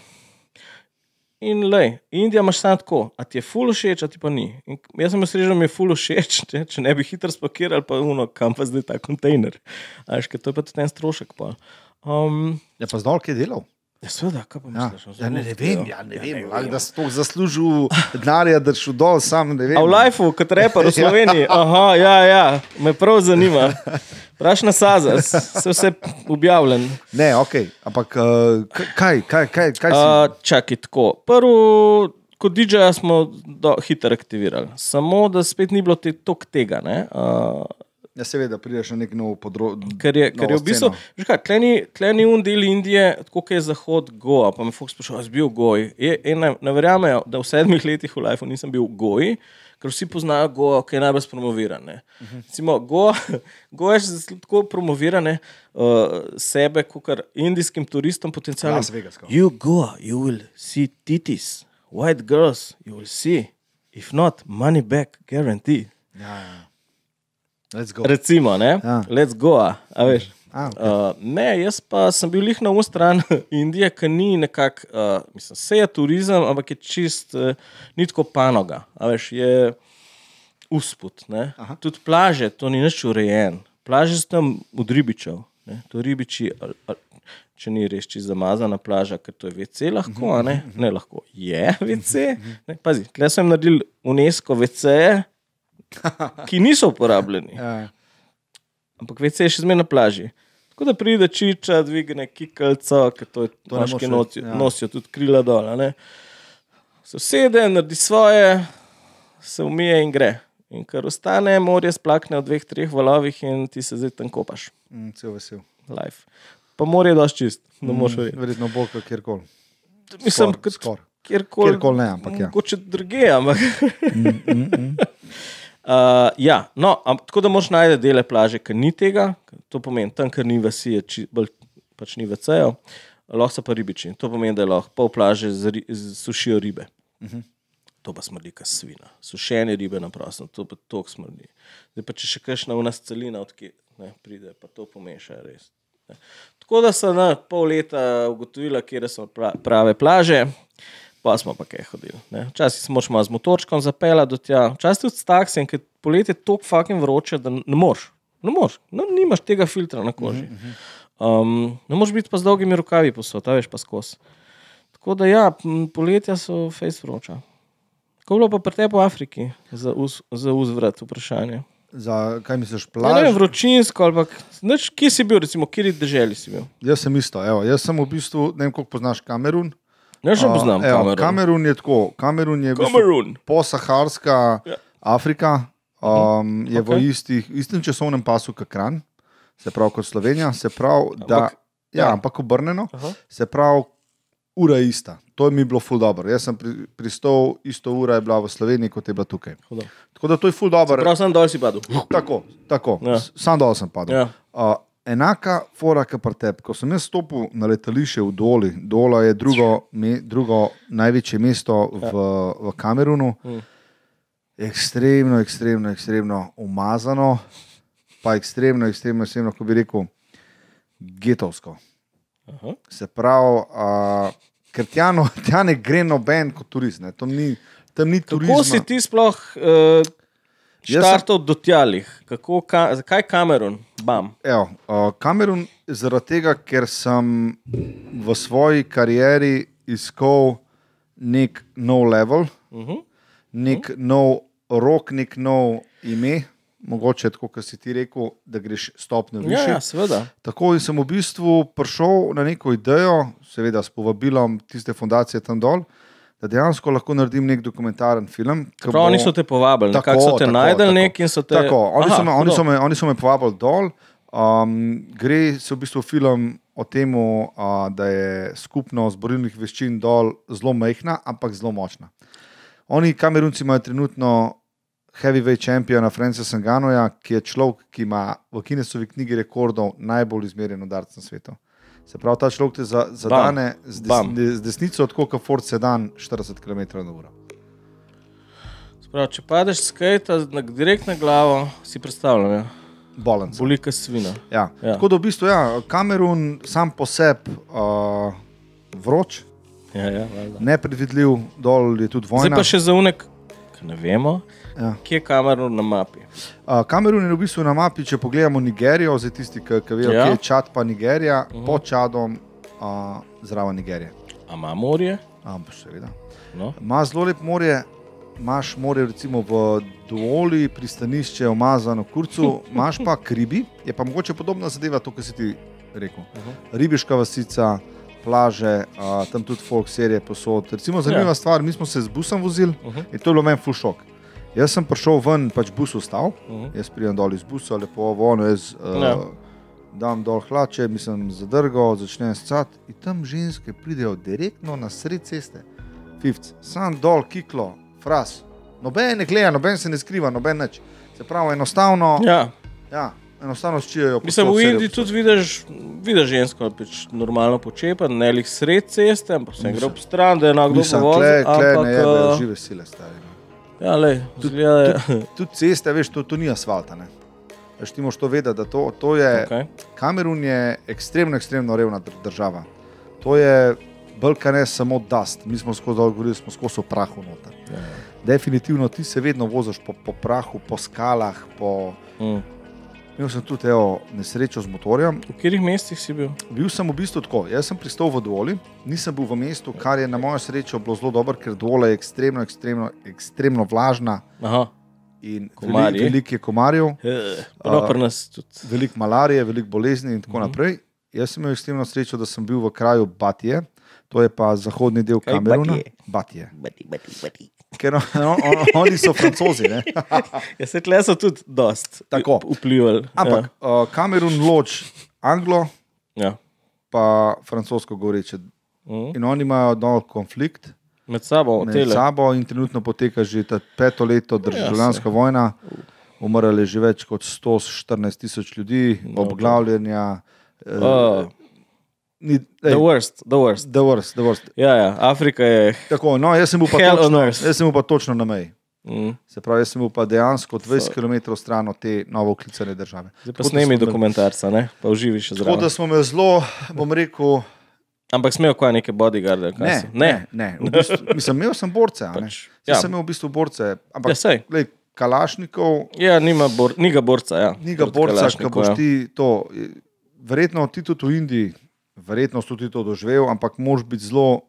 in lej, Indija imaš samo tako, a ti je ful všeč, a ti pa ni. In jaz sem rekel, da mi je ful všeč, [LAUGHS] če, če ne bi hitro spakirali, pa uno, kam pa zdaj ta kontejner. A veš, ker to je pa tudi en strošek. Pa. Um, Je pa zdol, je delal? Ja, seveda, kaj pa Ja. misliš? Ja, ne, ne vem, ja, ne vem. Ja, da si to zaslužil denarja, da si dol, sam ne vem. A v lifeu, kot reper v [LAUGHS] Sloveniji. Aha, ja, ja, me prav zanima. Prašna saza, se vse objavljen. Ne, ok, ampak uh, kaj, kaj, kaj, kaj si? Uh, čakaj, tako. Prvo, kot DJ-ja smo do, hitro aktivirali, samo da spet ni bilo te, tok tega. Ne? Uh, Ja, seveda, prideš na nek nov področje. ker je, ker je v bistvu, veš kaj, tleni, tleni un del Indije, tako kot je zahod Goa, pa me Fox sprašuje, jaz bil v Goji. Je, je, ne, ne verjamejo, da v sedmih letih v Lifeu nisem bil v Goji, ker vsi poznajo Goa, ki je najbolj promoviran. ne. Recimo, Goa, [LAUGHS] Goa je že tako promovirane uh, sebe, kot indijskim turistom potencialno. Las Vegas, kao. You go, you will see titties, white girls, you will see. If not, money back, guarantee. Ja, ja. Let's go. Recimo, ne? Ja. Let's go, a, a veš. A, okay. Uh, ne, jaz pa sem bil lih na unu stran [LAUGHS] Indije, ki ni nekako, uh, mislim, vse je turizem, ampak je čist, uh, ni tako panoga. A veš, je usput. Tudi plaže, to ni nič urejen. Plaže so tam od ribičev, ne. to ribiči. ali- ali- Če ni res čisto zamazana plaža, ker to je VC lahko, a ne, ne lahko. Je VC. Ne, pazi, tle sem naredil UNESCO VC, [LAUGHS] ki niso uporabljeni ja. ampak VC je še zmeraj na plaži. Tako da pride čiča, dvigne kikalco, ker to To moški nosijo, ja. nosijo tudi krila dol. Se usede, naredi svoje, se umije in gre. In kar ostane, morje splakne v dveh, treh valovih in ti se zdaj tam kopaš. Mm, cel vesel. life. Pa morje je dosti čist, ne moreš verjeti. Verjetno bolj kot kjerkoli. Mislim, Skor- kot skor. kjerkoli. Kjerkoli ne, ampak ja. Mogoče druge, ampak. Mm, Uh, ja, no, am, tako da moš najti dele plaže, ki ni tega, to pomeni tam, ker ni vasi, či, bolj, pač ni vecejo, lahko so pa ribiči. To pomeni, da lahko pol plaže z, z, sušijo ribe. Uh -huh. To pa smrdi, kot svina. Sušene ribe na prostem, to pa tok smrdi. Zdaj pa če še kakšna v nas celina, odkje ne, pride, pa to pomeša res. Ne. Tako da so na pol leta ugotovila, kje so pra, prave plaže. Pa smo pa kaj hodili. ne. Včasih smo šli z motorčkom zapeljati do tja, včasih tudi s taksijem, ker poletje je tako fucking vroče, da ne moreš. Ne moreš, no, nimaš tega filtra na koži. Um, ne moreš biti pa z dolgimi rokavi posod, veš pa skozi. Tako da ja, poletja so face vroča. Kako je bilo pa pri tebi v Afriki za, uz, za uzvrat vprašanje? Za kaj misliš, Ja, ne vem, plaž? vročinsko ali pa nič, kje si bil, recimo, kje je državi si bil? Jaz sem isto. Evo, jaz sem v bistvu, ne vem, koliko poznaš Kamerun. Ne, že poznam A, evo, Kamerun. Kamerun je tako. Kamerun je Kamerun. posaharska Ja. Afrika, um, je Okej. v istih, istem časovnem pasu kot Kran, se pravi kot Slovenija, se pravi, da. Ampak- Ja, ja. ampak obrneno, Aha. se pravi, ura je ista. To mi je bilo ful dobro. Jaz sem pri, pristal, isto ura je bila v Sloveniji, kot je bila tukaj. Hudo. Tako da to je ful dobro. Prav sem dol si padel. Tako, tako. Ja. Sam dol sem padel. Ja. Uh, enaka fora, kot pri tebi. Ko sem jaz stopil na letališče v Doli, Dola je drugo, me, drugo največje mesto v, v Kamerunu, Mm. ekstremno, ekstremno, ekstremno umazano, pa ekstremno, ekstremno, ekstremno, kako bi rekel, getovsko. Aha. Se pravi, uh, ker tja, no, tja ne gre noben kot turist, ne. tam ni, tam ni turizma. Kako si ti sploh uh, Jaz sem- štartov do tjalih? Kako, ka, zakaj Kamerun? Bam. Evo, uh, Kamerun zaradi tega, ker sem v svoji karieri iskal nek nov level, Uh -huh. nek nov rok, nek nov ime. Mogoče tako, kot si ti rekel, da greš stopnjo Ja, više. ja, seveda. Tako in sem v bistvu prišel na neko idejo, seveda s povabilom tiste fundacije tam dol, da dejansko lahko naredim nek dokumentaren film. Prav, oni so te povabili, tako so te najdel nek in so te. Tako, oni, Aha, so me, oni, so me, oni so me povabili dol. Um, gre se v bistvu film o tem, uh, da je skupnost borilnih veščin dol zelo majhna, ampak zelo močna. Oni, kamerunci, imajo trenutno heavyweight čempiona Francisa Ganoja, ki je človek, ki ima v Kinesovi knjigi rekordov najbolj izmerjen udarc na svetu. Se pravi, ta človek te za- zadane z, Bam. des, z desnico, tako kot Ford Sedan, 40 km/h. Sprav, če padeš skate, direkt na glavo, si predstavljam, ja. Bolen. boli kot svina. Ja. Ja. Tako da v bistvu ja, Kamerun sam po sebi uh, vroč, Ja, ja, valjda. nepredvidljiv, dol je tudi Zdaj vojna. pa še za unek, ne vemo, Ja. kje je Kamerun na mapi. Uh, Kamerun je v bistvu na mapi, če pogledamo Nigerijo, zdaj tisti, ki, ki vejo, Ja. kje je Čad, pa Nigerija, uh Mhm. -huh. pod Čadom, uh, zraven Nigerije. A ima morje? Ampak seveda. No. Ima zelo lep morje. Imaš morje, recimo v Duoli, pristanišče, omazano kurcu, [LAUGHS] imaš pa kribi, je pa mogoče podobna zadeva, to, kar si ti rekel. Uh -huh. Ribiška vasica, plaže, a, tam tudi folk serije posod. Recimo, zanimiva Ja. ja. stvar, mi smo se z busom vozili Uh -huh. in to je bilo meni full šok. Jaz sem prišel ven, pač bus ustal, Uh -huh. jaz pridem dol iz busa, lepo vono, jaz uh, Ja. dam dol hlače, mislim, zadrgal, začnem scat in tam ženske pridejo direktno na sred ceste, fifc, sam dol, kiklo, fras. Noben ne gleda, noben se ne skriva, noben nič. Se pravi, enostavno, ja. Ja. Enostavno ščijejo. Mislim, v Indiji tudi vidiš, vidiš žensko, pač normalno počepa, ne lih sred ceste, ampak se gre ob stran, da je enako Mislim, dobro kle, vozil. kle ne Ampak, jebejo eh, žive sile, stari. Ja, lej, zgleda, je- Tudi ceste, veš, to, to ni asfalta. Ne? Veš, ti moraš to vedeti, da to, to je. Okej. Kamerun je ekstremno, ekstremno revna dr- država. To je Balkan, samo dust. Mi smo skozi govorili, smo skozi v prahu noter. Ja. Definitivno ti se vedno voziš po, po prahu, po skalah. Po... Mm. Imel sem tudi evo, nesrečo z motorjem. V katerih mestih si bil? Bil sem v bistvu tako. Jaz sem pristal v Dvoli, nisem bil v mestu, kar je na mojo srečo bilo zelo dobro, ker Dvola je ekstremno, ekstremno, ekstremno vlažna Aha. in veliko velik je komarjev. Tudi. veliko malarije, veliko bolezni in tako Mhm. uh -huh. naprej. Jaz sem imel ekstremno srečo, da sem bil v kraju Batije, to je pa zahodni del Kameruna. Batije? Batije. Bati, bati, bati. Ker on, on, on, oni so francozi. [LAUGHS] Ja, se tle so tudi dost Tako. vplivali. Ampak ja. uh, Kamerun loč Anglo, Ja. pa francosko govoreče. Mhm. In oni imajo dol konflikt Med sabo, med tele. sabo in trenutno poteka že ta peto leto državljanska vojna. Umrlo je že več kot 114 tisoč ljudi, No, obglavljanja. eh, Ni- the ej, worst, the worst. The worst, the worst. Ja, ja, Afrika je. Tako, no, jaz sem bil pa točno, jaz sem bil pa točno na meji. Mm. Se pravi, jaz sem bil pa dejansko 20 km stran od te novo uklicane države. Zdaj pa snemi dokumentarca, ne? pa uživi še Tako zraven. da smo me zelo, bom rekel, Ampak smejo kaj neke bodyguarde? kaj ne, so? ne, ne. V bistvu, mislim, imel sem borce, ne. Pač, ja. sem imel v bistvu borce, Ja, ampak sej. glej, Kalašnikov, Ja, nima bor, ni ga borca. Ja. ni ga borca, ki boš ja. ti to. Verjetno ti tudi v Indiji, verjetno tudi to doživel, ampak moraš biti zelo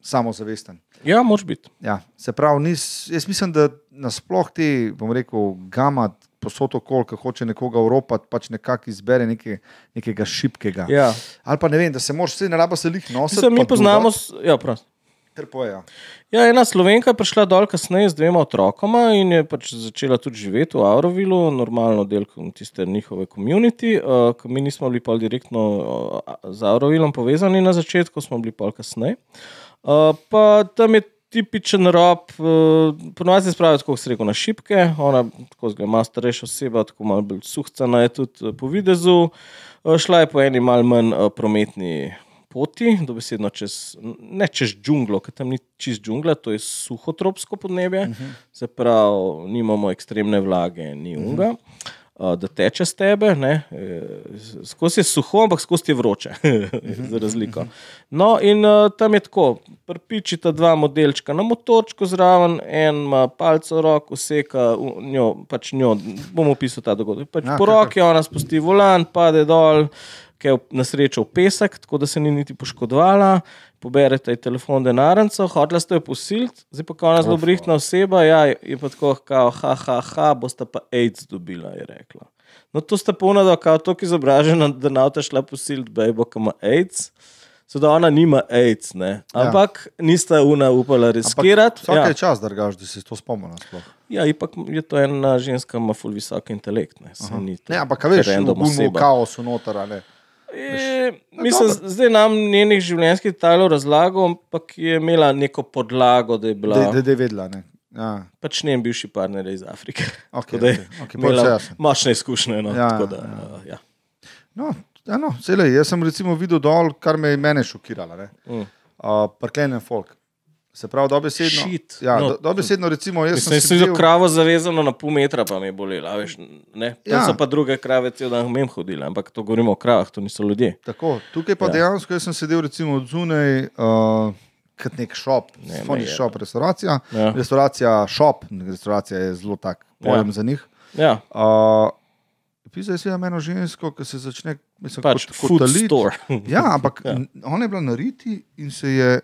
samozavesten. Ja, mož biti. Ja, se pravi, nis, jaz mislim, da nasploh ti, bom rekel, gama posod okol, ki hoče nekoga uropati, pač nekako izbere neke, nekega šipkega. Ja. Ali pa ne vem, da se moraš vse ne raba se lih nositi. Mislim, mi poznamo. s- Ja, prav. Ja, ena slovenka je prišla dol kasneje z dvema otrokoma in je pač začela tudi živeti v Aurovilu, normalno del tiste njihove komunity. Uh, ko mi nismo bili pol direktno uh, z Aurovilom povezani na začetku, smo bili pol kasneje. Uh, pa tam je tipičen rob, uh, ponovadi se spravi tako, se reče, na šipke, ona tako zgleda, malo starejša oseba, tako malo bolj suhcana je tudi po videzu. Uh, šla je po eni mal manj uh, prometni poti, dobesedno čez, ne čez džunglo, ker tam ni čist džungla, to je suhotropsko podnebje, uh -huh. se pravi, nimamo ekstremne vlage, ni unga. Uh -huh. Da teče z tebe, ne, eh, skozi je suho, ampak skozi je vroče, [LAUGHS] za razliko. No, in uh, tam je tako, prpičita dva modelčka na motorčku zraven, en ima palco roko, seka njo, pač njo, bom opisal ta dogodek. Pač Ja, po roki ona spusti volan, pade dol, ki je na srečo v pesek, tako da se ni niti poškodovala. Poberete ji telefon, denarnico, hotela ste jo posiliti, zdaj pa ona zelo brihtna oseba, ja, je pa tako, kao, ha, ha, ha, boste pa AIDS dobila, je rekla. No, to sta polna, da kao tako izobražena, da na avto šla posiliti, bejbo, ki ima AIDS. So da ona nima AIDS, ne. ampak ja. nista una upala riskirati. Vsak Ja. je čas, da gaš, da se to spomniš. ja, ipak je to ena ženska, ima ful visok intelekt. Ne, to Ne, ampak veš, random v gulmu oseba. kaosu noter. E, mislim, zdaj nam njenih življenjskih detajlov razlagal, ampak je imela neko podlago, da je bila. Da da je vedela. Ne. Ja. Pač njen bivši partner iz Afrike. [LAUGHS] Tako da je pol vse imela močne izkušnje. No, Ja, da, ja. uh, ja. No, ja, no, cele, jaz sem recimo videl dol, kar me je mene šokiralo. Mm. Uh, Prklenen folk. Se pravi, dobesedno. Shit. Ja, No, do, dobesedno, recimo, jaz Mislim, da sem si sedel- za kravo zavezano na pol metra, pa mi je bolelo. a Veš, ne? Tam Ja. so pa druge krave, cel dan mem hodile, ampak to govorimo o kravah, to niso ljudje. Tako, tukaj pa Ja. ja. dejansko jaz sem sedel recimo od zunaj, uh, kot nek šop, Ne, me funny je. shop, restauracija. Ja. Restauracija, šop, restauracija je zelo tak pojem Ja. ja. za njih. Ja, Uh, Pisaj si eno žensko, ki se začne mislim, pač kot, food talit. store. Ja, ampak [LAUGHS] Ja. ja. ona je bila na riti in se je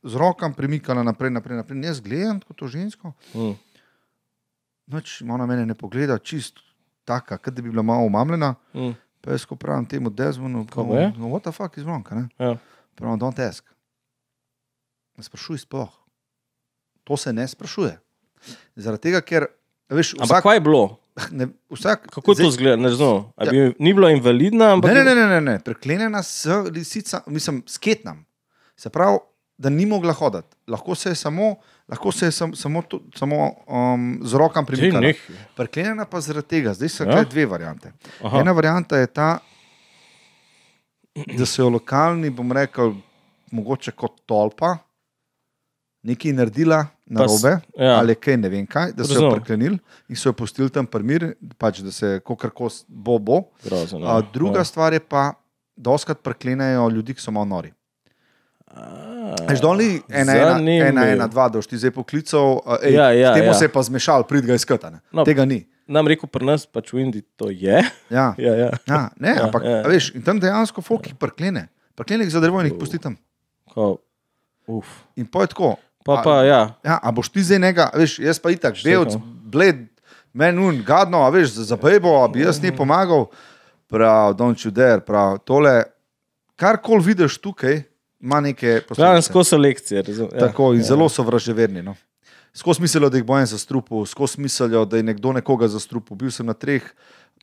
z rokami premikala naprej, naprej, naprej. Jaz gledam kot to žensko, Mm. noč ona mene ne pogleda, čist taka, kot da bi bila malo umamljena. Mm. Pa jaz ko pravim temu Desmondu, Kako je? no, what the fuck is wrong, ne? Ja. Pravim, don't ask. Ne sprašuj sploh. To se ne sprašuje. Zaradi tega, ker veš, Ampak vsak, kaj je bilo? [LAUGHS] ne, vsak, Kako to zgleda? Ne znam. A Ja. Bi, ni bila invalidna, ampak Ne, ne, ne, ne, ne, ne. preklenjena s lisica, mislim, sketnam. Se pravi, da ni mogla hoditi. Lahko se je samo, lahko se je sam, samo, to, samo um, z rokami premikala. Preklenjena pa zaradi tega. Zdaj so Ja. ja. dve variante. Aha. Ena varianta je ta, da so jo lokalni, bom rekel, mogoče kot tolpa, nekaj naredila na robe, ja. ali kaj ne vem kaj, da so jo Razumem. preklenili in so jo pustili tam primir, pač, da se kakorkoli bo, bo. Grozno. A, druga ja. stvar je pa, doskrat preklenejo ljudi, ki so malo nori. A, Veš, dol ni ena, ena, ena, dva, da boš ti zdaj poklical, ej, Ja, ja, temu ja. se je pa zmešal, prid ga iskati. No. Tega ni. Nam rekel, pri nas pač v Indiji to je. Ja. [LAUGHS] Ja, ja. Ja, ne, Ja, ja, ampak ja. ja. veš, in tam dejansko folk jih preklene. Preklene jih za drevo in jih pusti tam. Ko, uf. In pa je tako. Pa, a- pa, ja. Ja, a boš ti zdaj njega, veš, jaz pa itak, belc, Štekal. bled, meni un, gadno, a veš, za, bebo, a bi jaz Mhm. ni pomagal. Prav, don't you dare, prav, tole, karkoli vidiš tukaj, ima neke posledice. skozi lekcije. Razum, ja. Tako, in zelo so vraževerni. No. Skozi mislijo, da jih bojem zastrupil, skozi mislijo, da je nekdo nekoga zastrupil. Bil sem na treh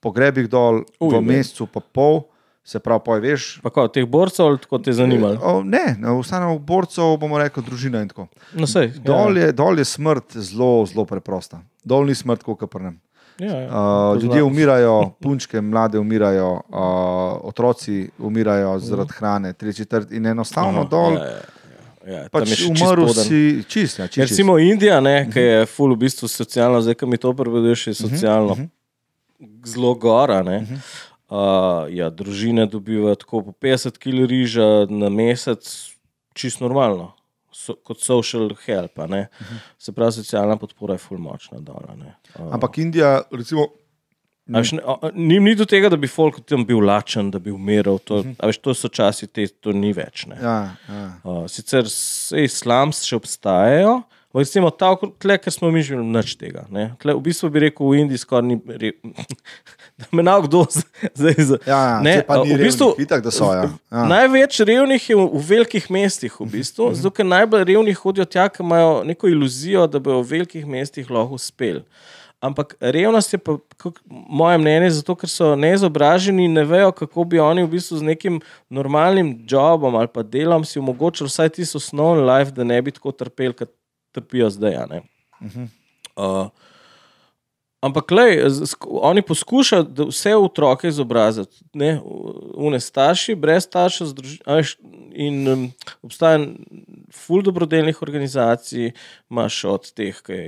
pogrebih dol Uj, v mesecu, pa pol, Se pravi, poj, veš. Pa kot teh borcev, ali tako te zanimalo? O, ne, ne, ostane v borcev, bomo rekli, družina in tako. No, sej, Dol je, dol je smrt zelo, zelo preprosta. Dol ni smrt, kot prnem. Ja, ja, ja. Uh, ljudje umirajo, punčke, mlade umirajo, uh, otroci umirajo zaradi hrane, tri četrt in enostavno Aha, dol. Ja, ja, ja. Ja, Pač umrl si čist. Ja, Ja, čist, čist. Recimo Indija, ne, ki je full v bistvu socialno, zdaj, ko mi to prevedeš, je Mhm, socialno zelo gora. Ne. Uh, ja, družine dobivajo tako po 50 kg riža na mesec, čist normalno, so, kot social help. a ne. Se pravi, socialna podpora je full močna. Dol, a ne. uh, Ampak Indija, recimo, A veš, ne, Ni, ni do tega, da bi folk tam bil lačen, da bi umiral. To, a veš, to so časi, te, to ni več. Ne. ja, ja. Uh, sicer sej slams še obstajajo, recimo ta okrog ker smo mi že nič tega. ne. Tle, v bistvu bi rekel, v Indiji skoraj ni. Re, [LAUGHS] da [LAUGHS] me na kdo zdaj za. Ja, ja, Ne, pa ni v bistvu- revnih, itak, da so, ja. Ja. Največ revnih je v, v velikih mestih, v bistvu, zato ker najbolj revni hodijo tja, ker imajo neko iluzijo, da bodo v velikih mestih lahko uspeli. Ampak revnost je, pa, kak, moje mnenje, zato ker so neizobraženi in ne vejo, kako bi oni v bistvu z nekim normalnim jobom ali pa delom si omogočili vsaj tisto osnovni life, da ne bi tako trpeli, kot trpijo zdaj. a ne. Uh, Ampak, lej, oni poskušajo vse otroke izobraziti, ne, une starši, brez veš, in um, obstaja ful dobrodelnih organizacij, imaš od teh, ki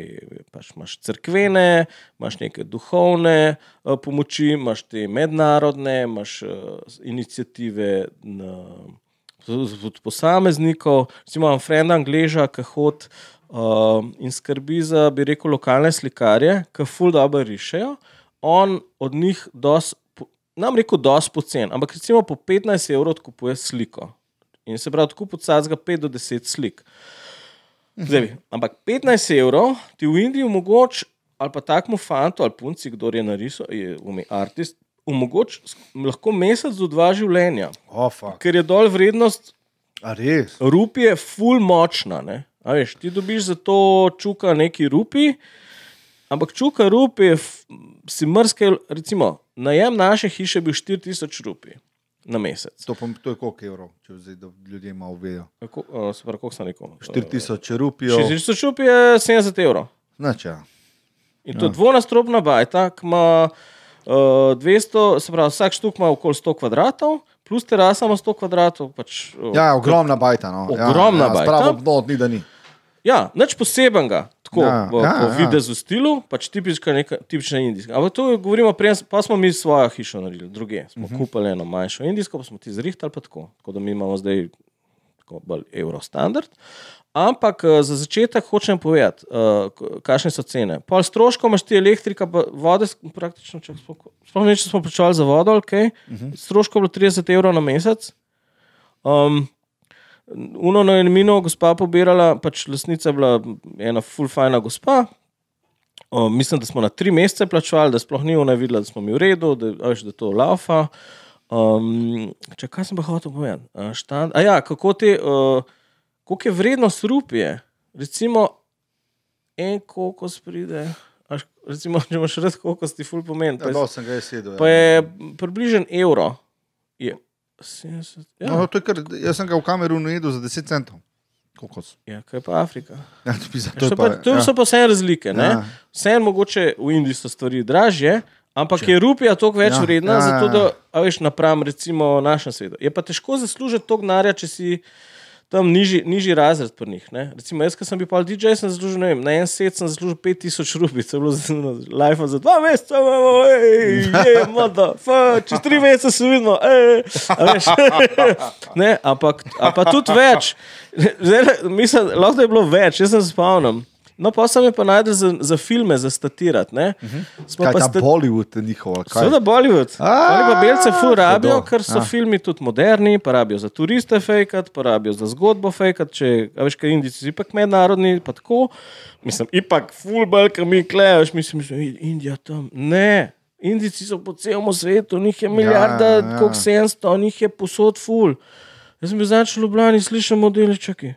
pač imaš crkvene, imaš neke duhovne uh, pomoči, imaš te mednarodne, imaš uh, inicijative na, posameznikov. Recimo, imam frenda Angleža, ki hodi uh, in skrbi za, bi rekel, lokalne slikarje, ki ful dobro rišejo. On od njih dos, nam rekel, dos pocen, ampak recimo po 15 evrov odkupuje sliko. In se pravi, odkup od vsakega 5 do 10 slik. Zdaj, ampak 15 evrov ti v Indiji omogoča, ali pa takmu fantu ali punci, kdo je narisal, je umi artist, omogoča lahko mesec do dva življenja, Oh, fuck. ker je dol vrednost A res? rupi je ful močna. Ne? A Veš, ti dobiš za to čuka neki rupi, ampak čuka rupi je, si mrske, recimo, najem naše hiše bil 4000 rupi na mesec. To, pa, to je koliko evrov, če zdaj, da ljudje malo vejo. Kako, uh, se pravi, koliko sem rekel? 4000 rupijo. 4000 rupi je 70 evrov. Znača. In to je dvonastropna bajta, ki ima uh, 200, se pravi, vsak štuk ima okoli 100 kvadratov, plus terasa ima 100 kvadratov. Pač, uh, Ja, ogromna bajta. No. Ogromna ja, bajta. Spravo obnot ni, da ni. Ja, nič posebenega, tako Ja, ja, v, ja, ja, po ja. videzu stilu, pač tipična, neka, tipična indijska. Ampak to govorimo, prej, pa smo mi svojo hišo naredili, druge. Smo uh Mhm. -huh. kupili eno manjšo indijsko, pa smo ti zrihtali pa tako. Tako da mi imamo zdaj tako bolj eurostandard. Ampak eh, za začetek hočem povedati, uh, kakšne so cene. Pol stroškov imaš ti elektrika, vode, praktično, če sploh ne, če smo plačali za vodo, okay. uh. -huh. stroškov je bilo 30 evrov na mesec. Um, Uno na Enmino, gospa pobirala, pač lasnica je bila ena fulfajna gospa. O, mislim, da smo na tri mesece plačevali, da sploh ni ona videla, da smo mi v redu, da, a veš, da to laufa. Um, če kaj sem pa hotel povedati? A, Štand, a ja, kako te, uh, koliko je vrednost rupije? Recimo, en kokos pride, a, š- recimo, [LAUGHS] če imaš res kokos, ti ful pomeni. Ja, Pa, je- sem ga jaz sedel. pa Ja. je približen evro. Je 70, ja. No, to je kar, jaz sem ga v Kamerunu jedel za 10 centov. Kokos. Ja, kaj pa Afrika? Ja, to, bi za, To, to, je pa, pa, to ja. so pa vse razlike. Ja. Ja. Vse mogoče v Indiji so stvari dražje, ampak Če. je rupija toliko več Ja, ja. vredna, ja, ja, ja, zato ja. da, veš, napram recimo našem svetu. Je pa težko zaslužiti toliko denarja, če si tam nižji, nižji razred pri njih. Ne? Recimo, jaz, ki sem bil pol DJ, sem zaslužil, ne vem, na en set sem zaslužil 5000 rupi, to je bilo zelo life za dva meseca, imamo, je, moda, čez tri mesece se vidimo, ej, [LAUGHS] ne, ampak, a pa tudi več. Zdaj, mislim, lahko je bilo več, jaz sem se spomnim. No, pa sem je pa najdel za, za filme, za statirati. ne. Smo Kaj pa ta sta- Bollywood njihov? ali? Seveda Bollywood. Oni pa belce ful rabijo, ker so Ja. filmi tudi moderni, pa rabijo za turiste fejkat, pa rabijo za zgodbo fejkat, če a veš, kaj Indijci so ipak mednarodni, pa tako. Mislim, ipak ful bolj, ker mi klejaš, mislim, da je Indija tam. Ne. Indijci so po celem svetu, njih je milijarda, ja, ja, ja. ja. koliko sedemsto, njih je posod ful. Jaz sem bil zadnjič v Ljubljani, slišim modele, čakaj.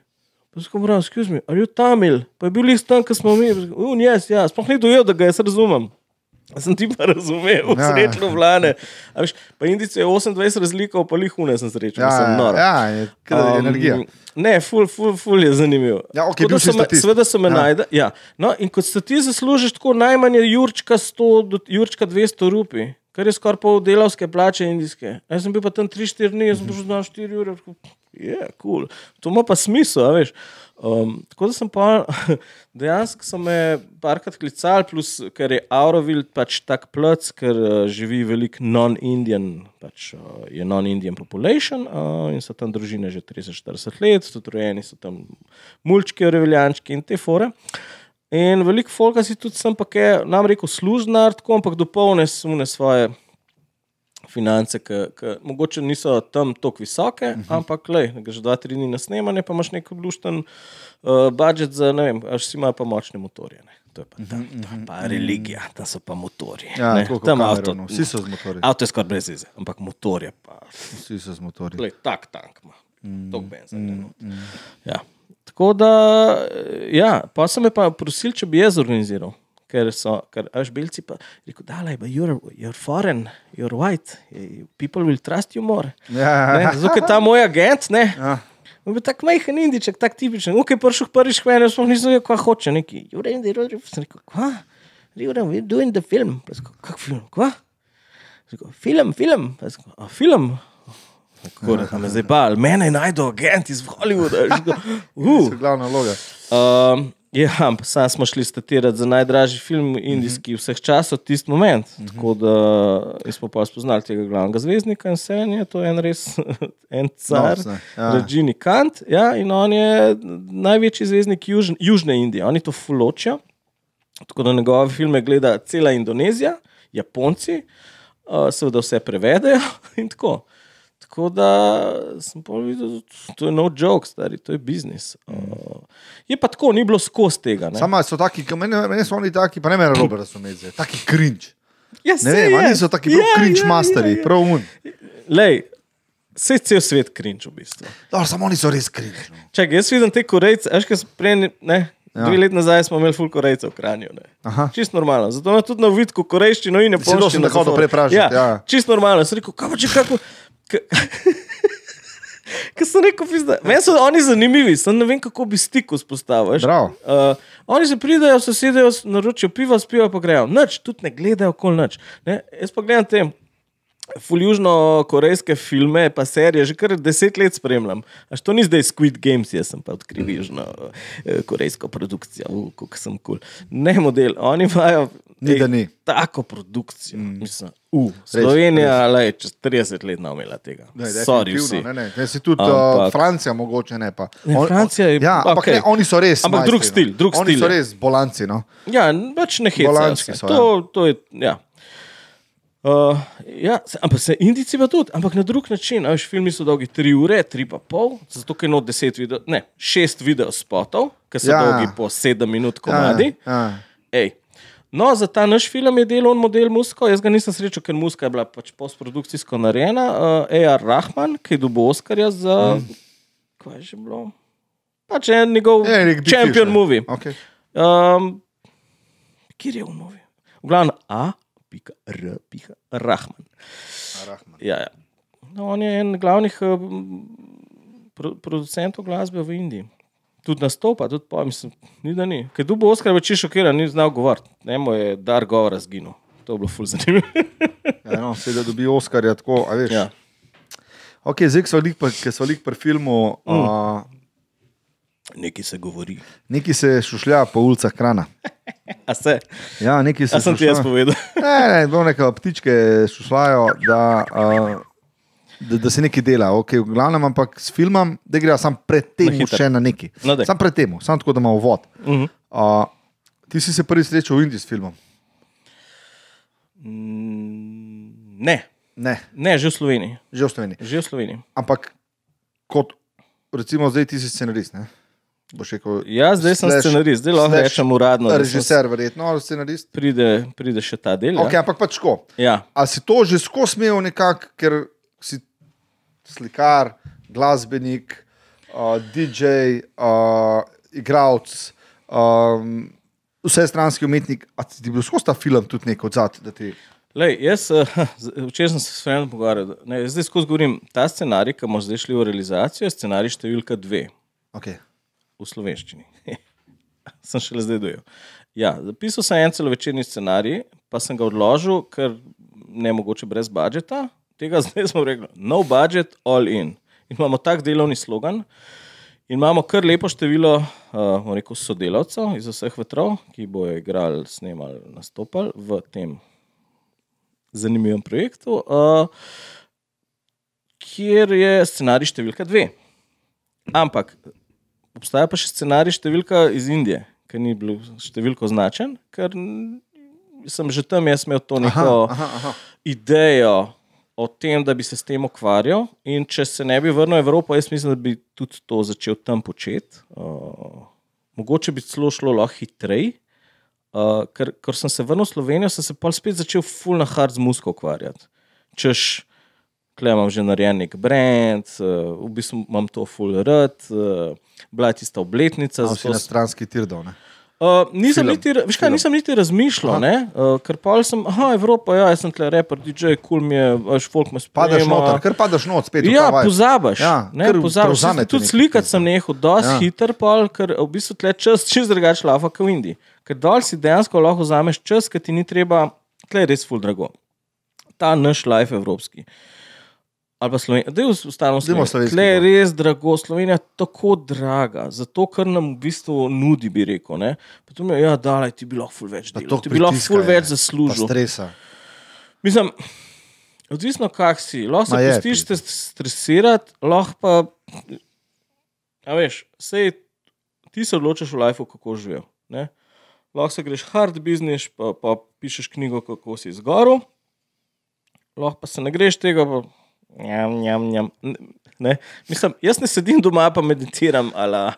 Sem rekel, excuse me, are you Tamil? Pa je bil list tam, ki smo mi, un, yes, ja, sploh ni dojel, da ga jaz razumem. [LAUGHS] Sem ti pa razumel, Ja. srečno vlane. A veš, Pa Indice je 28 razlikov, pa jih hune sem srečen, Ja, sem noro. ja, je Um, energija. Ne, ful, ful, ful je zanimiv. Ja, okej, Tako so me-. Seveda so me Ja. ja. najde. Ja. No, in kot statist zaslužiš tako najmanj Jurčka 100 do Jurčka 200 rupi, kar je skoraj pol delavske plače indijske. Jaz sem bil pa tam 3-4 dni, jaz sem prišel na 4 ure. rekel, Je, yeah, cool. To ima pa smisel, veš. Um, tako da sem pa [LAUGHS] dejansko so me parkrat klicali, plus ker je Auroville pač tak plc, ker uh, živi veliko non-Indian, pač uh, je non-Indian population uh, in so tam družine že 30-40 let, tudi rojeni so tam mulčki, reveljančki in te fore. In veliko folka si tudi sem, pa je nam rekel, služnar, tako ampak dopolne sune svoje finance, ki mogoče niso tam tako visoke, uh -huh. ampak le, že dva, tri dni na snemanje, pa imaš nek odlušten uh, budžet za, ne vem, až si ima pa močne motorje. Ne. To je pa, tam, to je pa religija, tam so pa motorji. Ja, tam avto. No. Vsi so z motorji. Avto je skoraj brez veze, ampak motorje pa. Vsi so z motorji. Glej, tak tank ima, mm, tok benzen. Mm, mm. ja. Tako da, eh, ja, pa so me pa prosili, če bi jaz organiziral. Ker so, ker aš belci pa rekel, da je, you're, you're foreign, you're white, eh, people will trust you more. Ja, Zato, ker ta moj agent, ne, Ja. On je tako majhen indiček, tako tipičen. Ukaj prišel prvič k meni, sploh nisem vedel, kaj hoče. Neki, Jure, in Jure, sem rekel, kva? Jure, we're doing the film. Pa sem rekel, Kak film? Kva? Sem Rekel, film, film. Pa sem rekel, "A, film. Kako da me zdaj bal, mene je najdel agent iz Hollywooda. Sem rekel, To [LAUGHS] Uh. je glavna vloga. Um, ja, sam smo šli statirati za najdražji film indijski vseh časov, tisti moment. Mm -hmm. Tako da smo pa spoznali tega glavnega zvezdnika in vse in je to en res [LAUGHS] en car, Novce, ja. Rajini Kant. Ja, in on je največji zvezdnik Južn, Južne Indije, oni to fuločijo. Tako da njegove filme gleda cela Indonezija, Japonci, uh, seveda vse prevedejo [LAUGHS] in tako. Tako da sem pa videl, to je no joke, stari, to je biznis. Uh, je pa tako, ni bilo skozi tega. Ne? Sama so taki, ki- meni, meni so oni taki, pa ne meni robe razumeti, taki cringe. Ja, Ne vem, je. oni so taki prav Ja, cringe ja, masteri, ja, ja. prav un. Lej, vse cel svet krinč v bistvu. Dobro, samo oni so res cringe. No. Čakaj, jaz vidim te korejce, veš, kaj prej, ne, Ja. ja. dve leti nazaj smo imeli ful korejcev v Kranju. ne. Aha. Čist normalno. Zato imam tudi na vidku korejščino in došel japonščino. na hodo za fora. prepražati, Ja, ja. čist normalno. Sem rekel, kako če kako. [LAUGHS] Ker sem rekel, pizda, meni so oni zanimivi, sem ne vem, kako bi stik vzpostavil. Uh, oni se pridajo, se sedejo, naročijo pivo, spijo, pa grejo. Noč, tudi ne gledajo, kol noč. Jaz pa gledam te fuljužno-korejske filme, pa serije, že kar deset let spremljam. Až to ni zdaj Squid Games, jaz sem pa odkril južno-korejsko produkcijo, uh, kako sem kul. Cool. Ne model, oni imajo Ni, da ni. tako produkcijo. Mm. Mislim, uh, Slovenija, lej, čez 30 let ne imela tega. Ne, Sorry. Ne, ne, ne, si tudi uh, Ampak- Francija, mogoče ne pa. Ne, On- Francija je- Ja, ampak okej. ne, oni so res. Ampak drug majstri, stil, drug oni stil so je. res bolanci. No. Ja, pač ne se. so, To, to je, ja. Uh, ja, se, ampak se Indijci pa tudi, ampak na drug način. Veš, filmi so dolgi 3 ure, 3 pa pol, zato ker not 10 video, ne, 6 video spotov, ki so Ja. ja. dolgi po 7 minut komadi. Ja, ja. Ej. No, za ta naš film je delal model Musko. Jaz ga nisem srečal, ker Muska je bila pač postprodukcijsko narejena. Uh, A.R. Rahman, ki je dobil Oscarja za. Mm. Kaj je že bilo? Pač je njegov Je, nek big champion fish, movie. Okay. Um, kjer je v novi? V glavnem A, pika, R, pika, Rahman. Ja, ja. No, on je en glavnih uh, pro, producentov glasbe v Indiji. Tudi nastopa, tudi pa mislim, ni da ni. Ker dubo Oskar več šokiran, ni znal govoriti. Nemo je dar govora zginil. To je bilo ful zanimivo. [LAUGHS] Ja, no, Sedaj dobi Oskarja tako, a veš. ja. Okay, zdaj, smo pri- ko smo lik pri filmu, mm. uh, Nekaj se govori. neki se šušlja po ulicah krana. A se? Ja, neki se A sem ti jaz šušlja- povedal? Ne, ne, bo neka ptičke šušljajo, da, uh, da, da se nekaj dela. Okay, v glavnem, ampak s filmom, da gre sam pred tem Na še na neki. No, daj. sam pred tem, sam tako, da ima uvod. Uh -huh. Uh, ti si se prvi srečal v Indiji s filmom? Mm, Ne, Ne, ne, že v Sloveniji. že v Sloveniji. Že v Sloveniji. Ampak kot recimo zdaj ti si scenarist. Ne? Rekel, Ja, zdaj sem slash- scenarist, zdaj lahko rečem uradno. Režiser, verjetno, ali scenarist. Pride, pride še ta del. Okay, Ja. ampak pač tako. Ja. A si to že skozi imel nekako, ker si slikar, glasbenik, uh, DJ, uh, igralec. Um, vse stranski umetnik, a ti je bil skozi ta film tudi nek odzad, ti. Lej, jaz, z- včeraj sem se s Frenom pogovarjal. Ne, zdaj skozi govorim, ta scenarij, ki bomo zdaj šli v realizacijo, je scenarij številka dve Okay. V slovenščini. [LAUGHS] sem šele zdaj dojel. Ja, zapisal sem en celovečerni scenarij, pa sem ga odložil, ker ne mogoče brez budžeta. Tega [LAUGHS] zdaj smo rekli, no budget, all in. In imamo tak delovni slogan. In imamo kar lepo število uh, rekel, sodelavcev iz vseh vetrov, ki bojo igrali, snemali, nastopali v tem zanimivem projektu, uh, kjer je scenarij številka dve. Ampak obstaja pa še scenarij številka iz Indije, ki ni bil številko označen, ker sem že tam jaz imel to neko aha, aha. idejo o tem, da bi se s tem ukvarjal. In če se ne bi vrnil v Evropo, jaz mislim, da bi tudi to začel tam početi. Uh, mogoče bi celo šlo lahko hitreje. Uh, ker, ker sem se vrnil v Slovenijo, sem se pa spet začel full na hard z musko ukvarjati. Češ, Klej imam že narejen nek brand, uh, v bistvu imam to full rad, uh, bila je tista obletnica. A, si na stranski tirdov. ne? Uh, nisem, Film. niti, veš kaj, Film. nisem niti razmišljal, uh, ker pa sem, aha, Evropa, ja, jaz sem tle reper, DJ, kul cool mi je, veš, folk me sprejema. Padeš noter, ker padeš not spet. Ja, pozabiš. Ja, ne, Saj te Tudi slikati sem nehal, dosti Ja. hiter, pol, ker v bistvu tle čas čist drugače lava kot v Indiji. Ker dol si dejansko lahko vzameš čas, ker ti ni treba, tle je res full drago. Ta naš life evropski. Ali pa Slovenija, da je ostalo Dajmo Slovenija. slovenski Tle je res drago, Slovenija je tako draga, zato ker nam v bistvu nudi, bi rekel. Ne? Potem je, ja, dalej ti bi lahko ful več toliko ti bi lahko ful več zaslužil. stresa. Mislim, odvisno kak si. Lahko se pustiš te stresirati, lahko pa. A veš, sej, ti se odločiš v lifeu, kako živijo. ne. Lahko se greš hard business, pa, pa pišeš knjigo, kako si izgoril, lahko pa se ne greš tega. Pa, Njam, njam, njam. Ne, mislim, jaz ne sedim doma pa meditiram, ali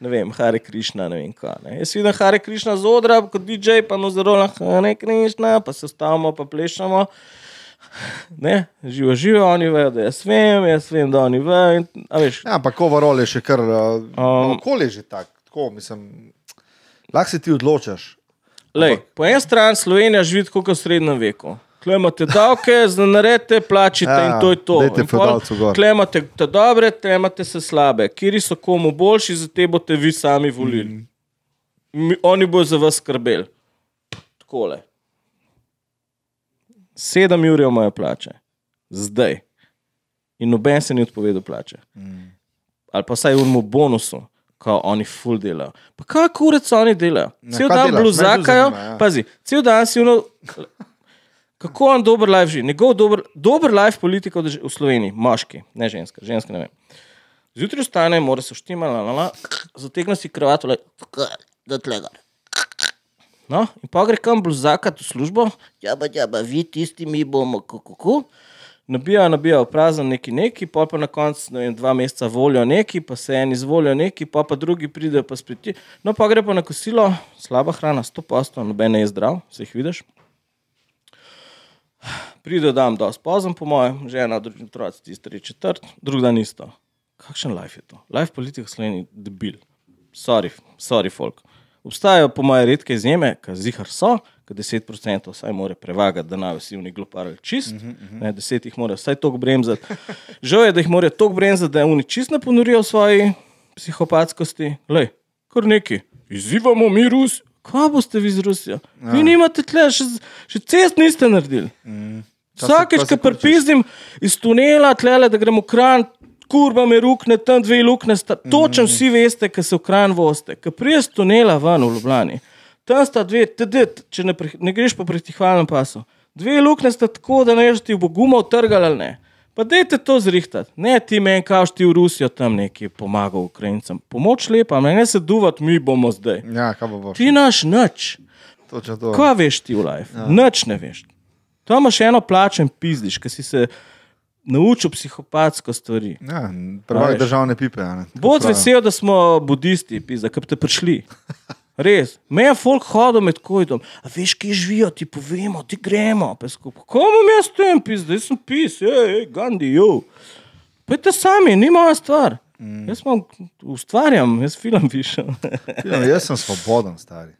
ne vem, Hare Krišna, ne vem kaj. Ne. Jaz vidim Hare Krišna z odra, kot DJ, pa no zelo lahko Hare Krišna, pa se stavimo, pa plešamo. Ne, živo, živo, oni vejo, da jaz vem, jaz vem, da oni vejo. Ja, ampak overall je še kar. Um, okolje je že tak, tako, mislim. Lahko se ti odločaš. Lej, po eni strani Slovenija živi kot v srednjem veku. Klej imate davke, zdaj naredite, plačite Ja, in to je to. imate te dobre, te imate se slabe. Kiri so komu boljši, za te boste vi sami volili. Mm. Oni bodo za vas skrbeli. Takole. Sedem ur je moje plače, zdaj. In noben se ni odpovedal plače. Mm. Ali pa vsaj unmu bonusu, ko oni full delajo. Pa kaj kurec oni delajo? Cel dan bluzakajo, to zanima, ja. pazi, cel dan si uno. Kako on dober life živi? Njegov dober, dober life politika v Sloveniji, moški, ne ženska, ženska ne vem. Zjutraj vstane, mora se štima, la, la, la, zategne si kravato, da tlega. No, in pa gre kam bluzakati v službo, ja, pa, ja, pa vi tisti, mi bomo, kako. Nabijajo, nabijajo prazen neki neki, pa pa na koncu ne vem, dva meseca volijo neki, pa se en izvolijo neki, pa pa drugi pridejo pa spet. ti. No, pa gre pa na kosilo, slaba hrana, sto posto, noben ne je zdrav, se jih vidiš. Pride dan, da spozen, po mojem, žena, drugi otroci, tisti tri četrt, drug dan isto. Kakšen life je to? Life politika v Sloveniji, debil. Sorry, sorry, folk. Obstajajo, po mojem, redke izjeme, ki zihar so, ki 10% vsaj more prevagati, da naj vsi v njih gloparili čist, uh -huh, uh -huh. ne, 10 jih mora vsaj toliko bremzati. Žal je, da jih morajo toliko bremzati, da oni čist ne ponorijo v svoji psihopatskosti. Lej, kar neki. Izzivamo mi Rus. Kaj boste vi z Rusijo? Ja. Vi nimate tle, še, še cest niste naredili. Se- Vsakeč, ko prepizdim iz tunela, tlele, da gremo v kran, kurba me rukne, tam dve lukne, sta, točno vsi veste, ki se v kran voste. Ko priješ tunela ven v Ljubljani, tam sta dve, td, če ne, pre, ne greš po pretihvalnem pasu. Dve lukne sta tako, da ne veš, ti bo guma utrgal ali ne. Pa dajte to zrihtati. Ne ti meni, kaš ti v Rusijo tam neki pomagal Ukrajincem. Pomoč lepa, ne, ne se duvat, mi bomo zdaj. Ja, kaj bo boš? Ti naš nič. To. Kaj veš ti v life? Ja. Nič ne veš. Tam imaš eno plačo in pizdiš, ker si se naučil psihopatsko stvari. Ja, Prvak veš. državne pipe. Bod vesel, da smo budisti, pizda, ki bi te prišli. [LAUGHS] Res, me je folk hodil med kojdom, a veš, kje živijo, ti povemo, ti gremo. pa skupaj. Komu imam jaz tem, pizda, jaz sem pis, hej, Gandhi, jo. Pejte sami, ni moja stvar. Mm. Jaz imam, ustvarjam, jaz film pišem. [LAUGHS] Ja, jaz sem svoboden, stari.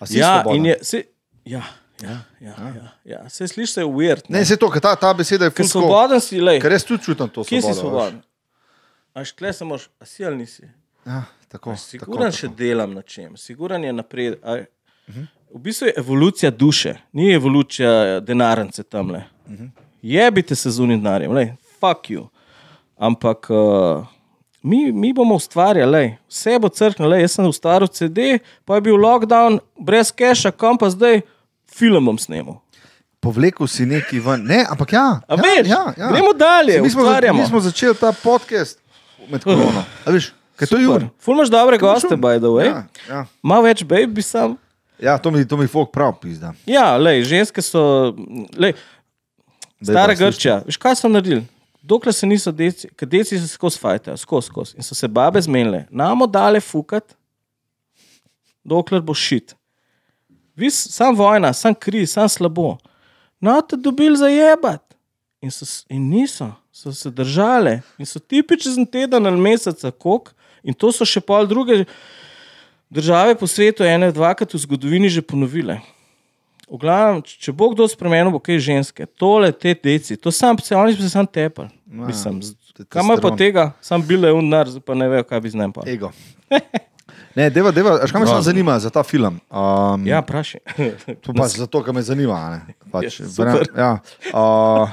A Ja, svoboden? je, se, ja, ja, ja, ja, ja. Se sliši se weird. Ne, se to, ker ta, ta beseda je fusko. svoboden si, lej. Ker jaz tudi čutim to Kje si svobodo, svoboden? Aš kle se moš, a si ali nisi? veš. Ja, tako. Siguran tako, še delam na čem, siguran je napred. A, v bistvu je evolucija duše, ni evolucija denarnice tam le. Jebite se z unim denarjem, le, fuck you. Ampak uh, mi, mi bomo ustvarjali, lej. vse bo crknilo. Jaz sem ustvaril CD, pa je bil lockdown, brez keša, kam pa zdaj film bom snemal. Povlekel si neki ven. Ne, ampak ja. A ja, veš, ja, ja. gremo dalje, Saj mi smo, za- mi smo začeli ta podcast med korono. A veš, kaj to je Super. Jur? Ful imaš dobre goste, by the way. Ja, ja. Malo več baby sam. ja, to mi, to mi folk prav pizda. Ja, lej, ženske so. Lej, stara Grčija, veš kaj so naredili? Dokler se niso deci, ker deci se skozi fajta, skozi, skozi. In so se babe zmenile, namo dale fukat, dokler bo šit. Vi, s- sam vojna, sam kri, sam slabo. No, te dobili za jebat. In, so, in niso, so se držale. In so tipi čez en teden ali mesec, kok. In to so še pol druge države po svetu, ene, dvakrat v zgodovini že ponovile. V glavnem, če bo kdo spremenil, bo kaj ženske, tole, te deci, to sam, se, oni bi se sam tepali. Ja, Kam je pa tega, sam bil je unar, pa ne vejo, kaj bi z njim pa. Ego. [LAUGHS] Ne, deva, deva, až kaj me samo zanima za ta film? Um, Ja, praši. [LAUGHS] To pa zato, ker me zanima. a Ne? Pač, Ja, super. verjam- ja. uh,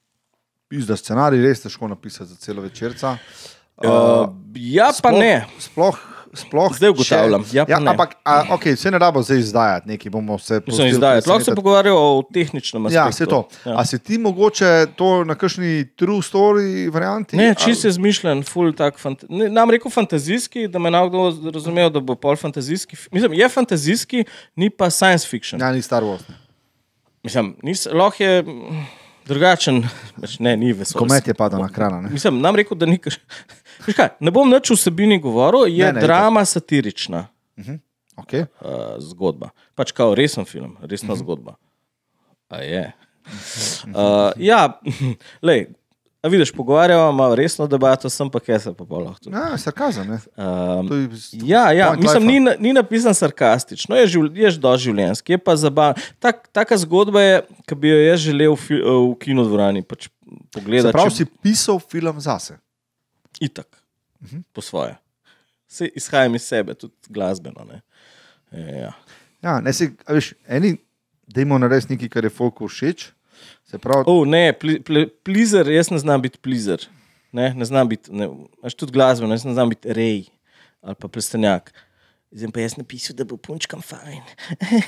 [LAUGHS] Pizda scenarij, res težko napisati za celo večerca. Uh, ja, pa sploh, ne. Sploh, sploh Zdaj ugotavljam, ja pa ne. Ampak, a, okay, vse ne rabo zdaj izdajati, nekaj bomo se izdajati. Lahko se pogovarjajo o tehničnem aspektu. Ja, vse to. Ja. A si ti mogoče to na kakšni true story varianti? Ne, ali- čist je zmišljen, ful tak. Ne, nam rekel fantazijski, da me nekdo razumel, da bo pol fantazijski. Mislim, je fantazijski, ni pa science fiction. Ja, ni Star Wars. Mislim, nis, lahko je mm, drugačen, [LAUGHS] pač ne, ni vesoljski. Komet je padel na krana. Ne? Mislim, nam rekel, da ni. [LAUGHS] kaj, Ne bom nič vsebini govoril, je Ne, ne, drama satirična Okay. uh, zgodba. Pač kao resen film, resna uh -huh. zgodba. A je. Uh, ja, [LAUGHS] lej, a vidiš, pogovarjamo, imamo resno debato, sem pa kje se pa lahko. Ja, sarkazem. Um, Ja, ja mislim, ni, ni napisan sarkastično, je, živ, je doživljenjski, je pa zabaven. Tak, taka zgodba je, ki bi jo jaz želel v, fi, v kinodvorani pač pogledati. pravi, če- si pisal film zase. Itak, uh -huh. po svoje. Se izhajam iz sebe, tudi glasbeno. Ne? E, Ja. Ja, ne, si, a veš, eni, dajmo narediti nekaj, kar je folku všeč. Se pravi, Oh, ne, pli, pli, plizer, jaz ne znam biti plizer. Ne, ne znam biti, ne, tudi glasbeno, jaz ne znam biti rej ali pa plestenjak. Zdaj pa jaz napisal, da bo punčkam fajn.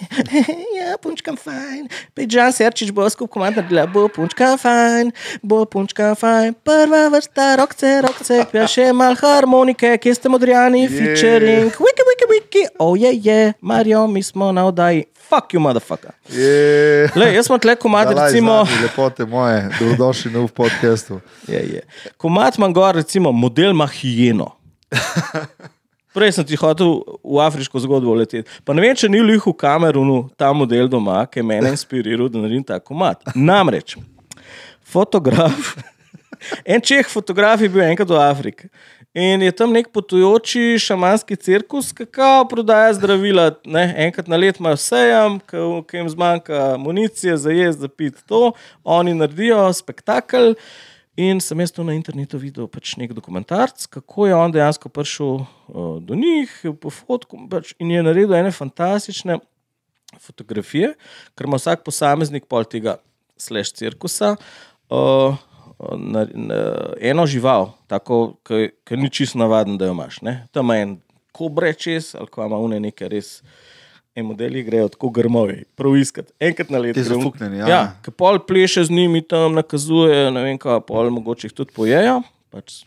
[LAUGHS] ja, punčkam fajn. Pejdžan Serčič bo skupaj komand naredila, bo punčkam fajn, bo punčkam fajn. Prva vrsta, rokce, rokce, pa še mal harmonike, kje ste modrijani, yeah. featuring, wiki, wiki, wiki, oh je, je, Marijo, mi smo na oddaji, fuck you, motherfucker. je. Le, jaz sem tle komad, Dalaj, recimo. znani, lepote moje, dobrodošli v podkastu. Je, je. Komat ima gor, recimo, model ima hijeno. [LAUGHS] Prej sem ti hotel v afriško zgodbo leteti. Pa ne vem, če ni lih v Kamerunu ta model doma, ki je mene inspiriral, da naredim ta komat. Namreč, fotograf, [LAUGHS] en čeh fotograf je bil enkrat v Afriki. In je tam nek potujoči šamanski cirkus, ki prodaja zdravila. Ne? Enkrat na let imajo sejem, ki jim zmanjka municije za jesti, za pit to, oni naredijo spektakel. In sem jaz to na internetu videl, pač nek dokumentarc, kako je on dejansko prišel uh, do njih, po fotku, pač, in je naredil ene fantastične fotografije, ker ima vsak posameznik pol tega slash cirkusa. Uh, Na, na, eno žival, tako, ki ni čisto navaden, da jo imaš. Ne? Tam je en kobre čez, ali pa ima une neke res. In modeli grejo tako grmovi, prav iskati. Enkrat na leto. Zafuknjeni, ja. ja ki pol pleše z njimi tam, nakazuje, ne vem, kaj pol mogoče jih tudi pojejo. Pač,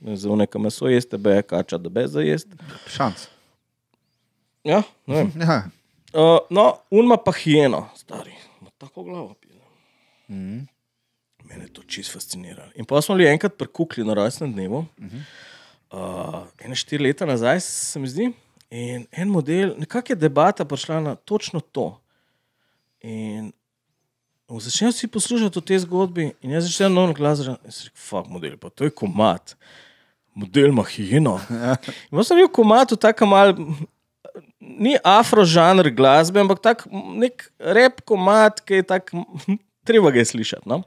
za neka meso jeste, be kača, da be za jesti. Šans. Ja, ne vem. Ja. Uh, no, unma pa hijeno, stari, ima tako glavo. pizda. Mhm. Mene je to čisto fasciniralo. In pa smo bili enkrat pri Kukli na rojstnem dnevu, uh, ene štiri leta nazaj, se mi zdi. In en model, nekako je debata prišla na točno to. In začnejo vsi poslušati o tej zgodbi, in jaz začnem nov glas reči: Fak model, pa to je komat, model ima hijeno. In pa sem bil komat v takem mal. ni afrožanr glasbe, ampak tak nek rep komat, ki je tak, [LAUGHS] treba ga je slišati. No?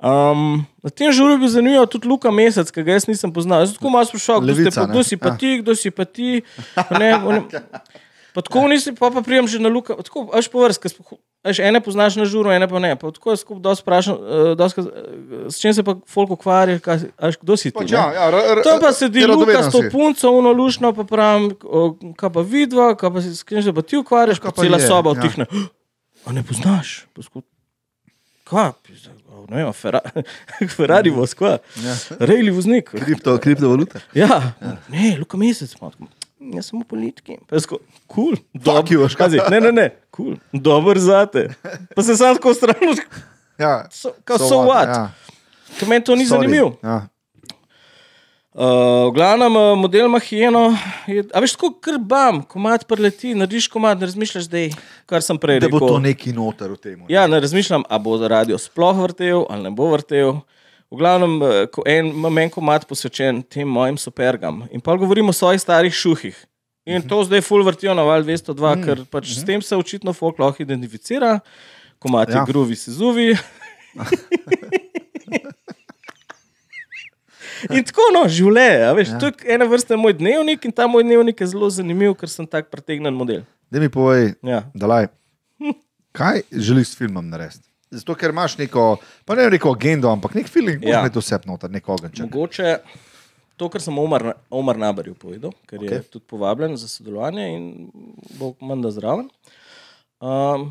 Um, na tem žuru bi zanimivo tudi Luka Mesec, ki ga jaz nisem poznal. Jaz tako malo sprašoval, kdo, Levica, pa- kdo si pa Ja. ti, kdo si pa ti. Ne, on, [LAUGHS] pa tako nisi, pa, pa prijem že na Luka. Tako, až po vrst, Až ene poznaš na žuru, ene pa ne. Pa tako jaz skupaj dosti vprašam, uh, dosti, uh, s čim se pa folk ukvarja, až, kdo si ti. Pač, ja, ja, r- r- To pa sedi je Luka s to punco, uno lušno, pa pravim, kaj pa vidva, kaj pa si, s kim se pa ti ukvarjaš, pa pa cela je, soba ja. vtihne. A ne poznaš? Pa sku- Kaj? Pizda, Ne vem, [LAUGHS] Ferrari, Ferrari voz, kva? Ja. Rejli voznik. Kripto, kriptovalute. Ja, ne, Luka Mesec. pa tako, Jaz sem v politiki. Tako, kul, kaj? Pazi, Ne, ne, ne, kul, dober zate. Pa se sam tako stran, Ja, so, kao, so what. Ja. Ker meni to ni Sorry. zanimivo. Ja. Uh, v glavnem, uh, model Mahijeno je, a veš, tako krbam, komat preleti, narediš komat, ne razmišljaš zdaj, kar sem prej Da rekel. bo to neki noter v tem. Ja, ne razmišljam, a bo radio sploh vrtel ali ne bo vrtel. V glavnem, eh, en, imam en komat posvečen tem mojim supergam. In pa govorimo o svojih starih šuhih. In to zdaj full vrtijo na val 202, mm. ker pač s tem se očitno folk lahko identificira, komat je Ja. gruvi se zuvi. [LAUGHS] [LAUGHS] [LAUGHS] In tako, no, življenje. Veš, ja. To je ena vrsta moj dnevnik in ta moj dnevnik je zelo zanimiv, ker sem tak pretegnen model. Da mi povej, Ja. dalaj, kaj želiš s filmom narediti? Zato, ker imaš neko, pa ne neko agendo, ampak nek feeling, Ja. ja. to vse noter, nek ogenček. Mogoče to, kar sem Omar, Omar Nabarju povedal, ker okay. je tudi povabljen za sodelovanje in bo menda zraven. Um,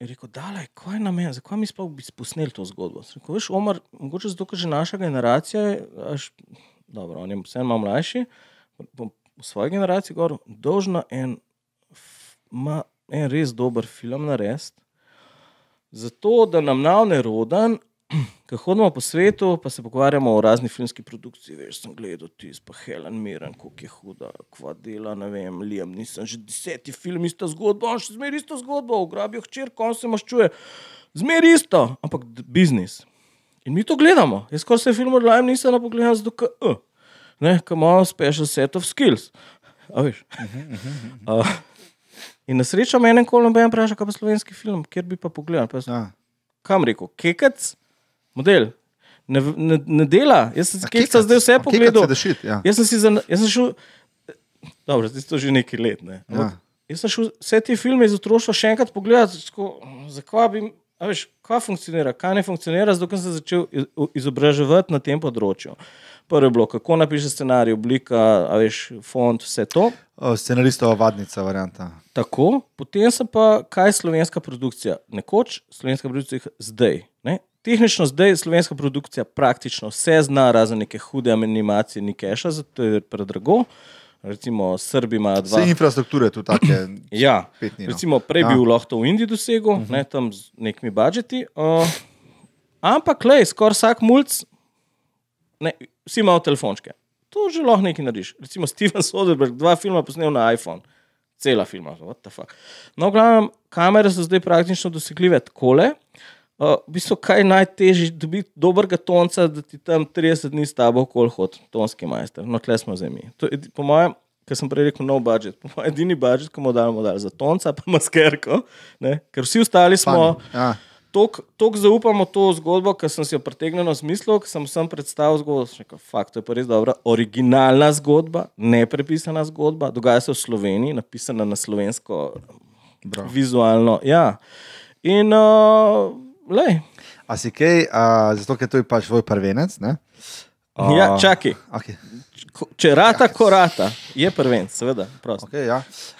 je rekel, da je kaj na meni, zakaj mi sploh bi posneli to zgodbo. Rekel, veš, Omar, mogoče zato, ker že naša generacija, je, až, dobro, on je vseeno malo mlajši, v svoji generaciji govoril, dolžna en, ma, en res dober film narediti. Zato, da nam navne rodan, ko hodimo po svetu, pa se pogovarjamo o razni filmski produkciji. Veš, sem gledal tisto, pa Helen Mirren, kako je huda, kva dela, ne vem, Liam, nisem že deseti film, ista zgodba, on še zmeraj isto zgodbo, ugrabijo hčerko, on se maščuje. Zmeraj isto, ampak biznis. In mi to gledamo. Jaz skoraj se film od Liam nisem napogledal, zato ker, uh, ne, kam imamo special set of skills. A veš. [LAUGHS] Uh, in na srečo me en kol noben vpraša, kaj pa slovenski film, kjer bi pa pogledal. Pa jaz, Ja. kam rekel, kekec, model. Ne, ne, ne dela, jaz sem kekca kekac, zdaj vse pogledal. the shit, ja. Jaz sem si za, jaz sem šel, dobro, zdaj to že nekaj let. Ne? Ja. Jaz sem šel vse te filme iz otroštva še enkrat pogledati, tako, zakaj bi, a veš, kaj funkcionira, kaj ne funkcionira, zato sem se začel iz- izobraževati na tem področju. Prvo je bilo, kako napiše scenarij, oblika, veš, font, vse to. Scenaristova vadnica, varianta. Tako, potem pa, kaj je slovenska produkcija. Nekoč slovenska produkcija zdaj. Ne? Tehnično zdaj slovenska produkcija praktično vse zna, razen neke hude animacije, ni keša, zato je predrago. Recimo Srbi imajo dva. Vse infrastrukture tu take. [CLEARS THROAT] Ja, Spet ni, no. recimo prej bi Ja. lahko to v Indiji dosegel, uh -huh. ne, tam z nekimi budžeti. Uh, ampak, le, skoraj vsak mulj, vsi imajo telefončke. To že lahko nekaj narediš. Recimo Steven Soderbergh, dva filma posnel na iPhone, cela filma. what the fuck. No, v glavnem, kamere so zdaj praktično dosegljive takole. Uh, v bistvu, kaj je najtežje, dobiti dobrega tonca, da ti tam 30 dni s tabo okoli hod, tonski majster. No, tle smo zdaj mi. To je, po mojem, ker sem prej rekel, no budžet. Po mojem, edini budžet, ki mu damo dal za tonca, pa maskerko, ne? ker vsi ostali smo. Funny, Ja. Tako zaupamo to zgodbo, ker sem si jo pretegnil na smislu, ker sem sem predstavil zgodbo. Rekel, Fakt, to je pa res dobra, originalna zgodba, ne prepisana zgodba, dogaja se v Sloveniji, napisana na slovensko, Bravo. vizualno. Ja. In, uh, lej, A si kaj, a, zato ker to je pač tvoj prvenec, ne? A, ja, čakaj, Okay. Če rata, ko rata, je prvenc, seveda. prosto. Okay, ja.